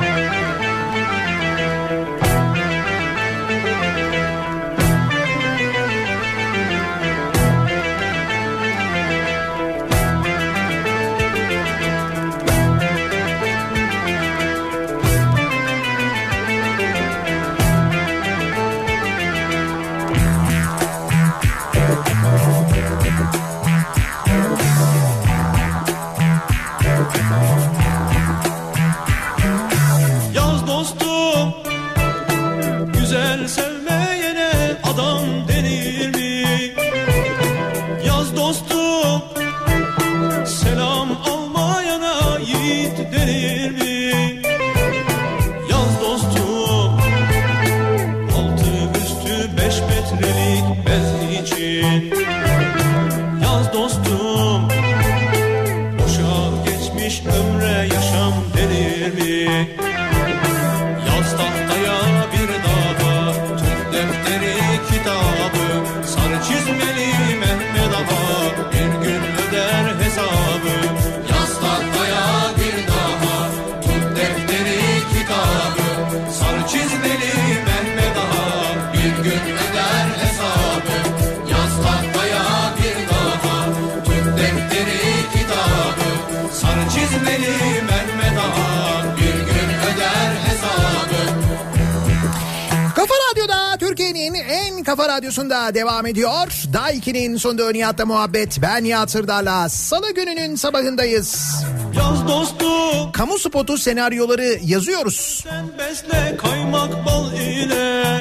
Kafa Radyosu'nda devam ediyor. Daha 2'nin sonunda Nihat'la muhabbet. Ben Nihat Sırdar'la Salı gününün sabahındayız. Yaz dostum Kamu spotu senaryoları yazıyoruz. besle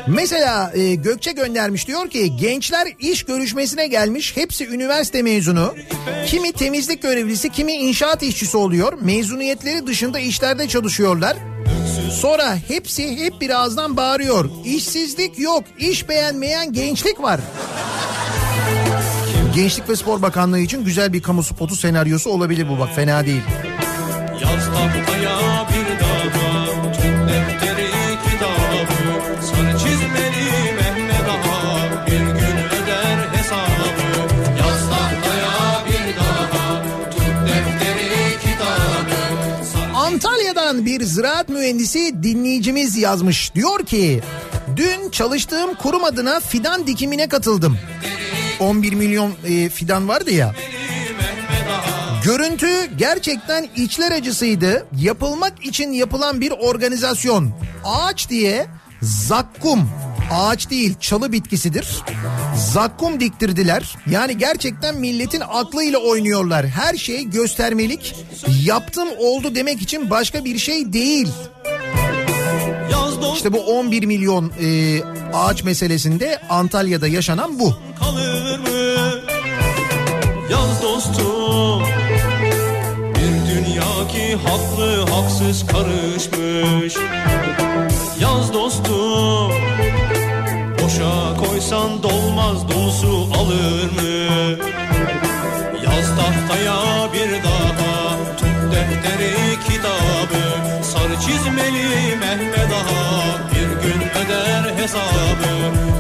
Mesela e, Gökçe göndermiş diyor ki gençler iş görüşmesine gelmiş hepsi üniversite mezunu. Kimi temizlik görevlisi kimi inşaat işçisi oluyor. Mezuniyetleri dışında işlerde çalışıyorlar. Sonra hepsi hep bir ağızdan bağırıyor. İşsizlik yok, iş beğenmeyen gençlik var. Gençlik ve Spor Bakanlığı için güzel bir kamu spotu senaryosu olabilir bu bak fena değil. Yaz tahtaya bir Bir ziraat mühendisi dinleyicimiz yazmış. Diyor ki dün çalıştığım kurum adına fidan dikimine katıldım. 11 milyon e, fidan vardı ya. Görüntü gerçekten içler acısıydı. Yapılmak için yapılan bir organizasyon. Ağaç diye zakkum ağaç değil çalı bitkisidir. Zakkum diktirdiler. Yani gerçekten milletin aklıyla oynuyorlar. Her şey göstermelik. Yaptım oldu demek için başka bir şey değil. İşte bu 11 milyon e, ağaç meselesinde Antalya'da yaşanan bu. kalır mı? Yaz dostum Bir dünya ki haklı haksız karışmış Yaz dostum Boşa koysan dolmaz dolusu alır mı? Yaz tahtaya bir daha Tut defteri kitabı. Sarı çizmeli Mehmet Ağa Bir gün öder hesabı.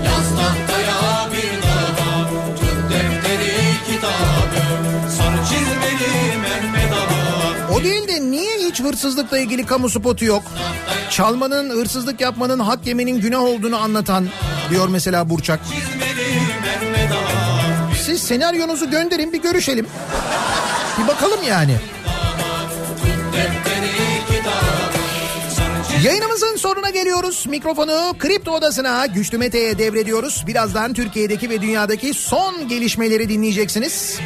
Yaz tahtaya bir daha Tut defteri kitabı. Sarı çizmeli Mehmet Ağa O değil de niye hiç hırsızlıkla ilgili kamu spotu yok? Çalmanın, hırsızlık yapmanın, hak yemenin günah olduğunu anlatan diyor mesela Burçak. Siz senaryonuzu gönderin bir görüşelim. Bir bakalım yani. Yayınımızın sonuna geliyoruz. Mikrofonu Kripto Odası'na Güçlü Mete'ye devrediyoruz. Birazdan Türkiye'deki ve dünyadaki son gelişmeleri dinleyeceksiniz.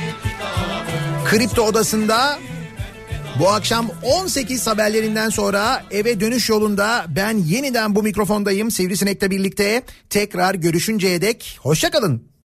Kripto Odası'nda bu akşam 18 haberlerinden sonra eve dönüş yolunda ben yeniden bu mikrofondayım. Sivrisinek'le birlikte tekrar görüşünceye dek hoşçakalın.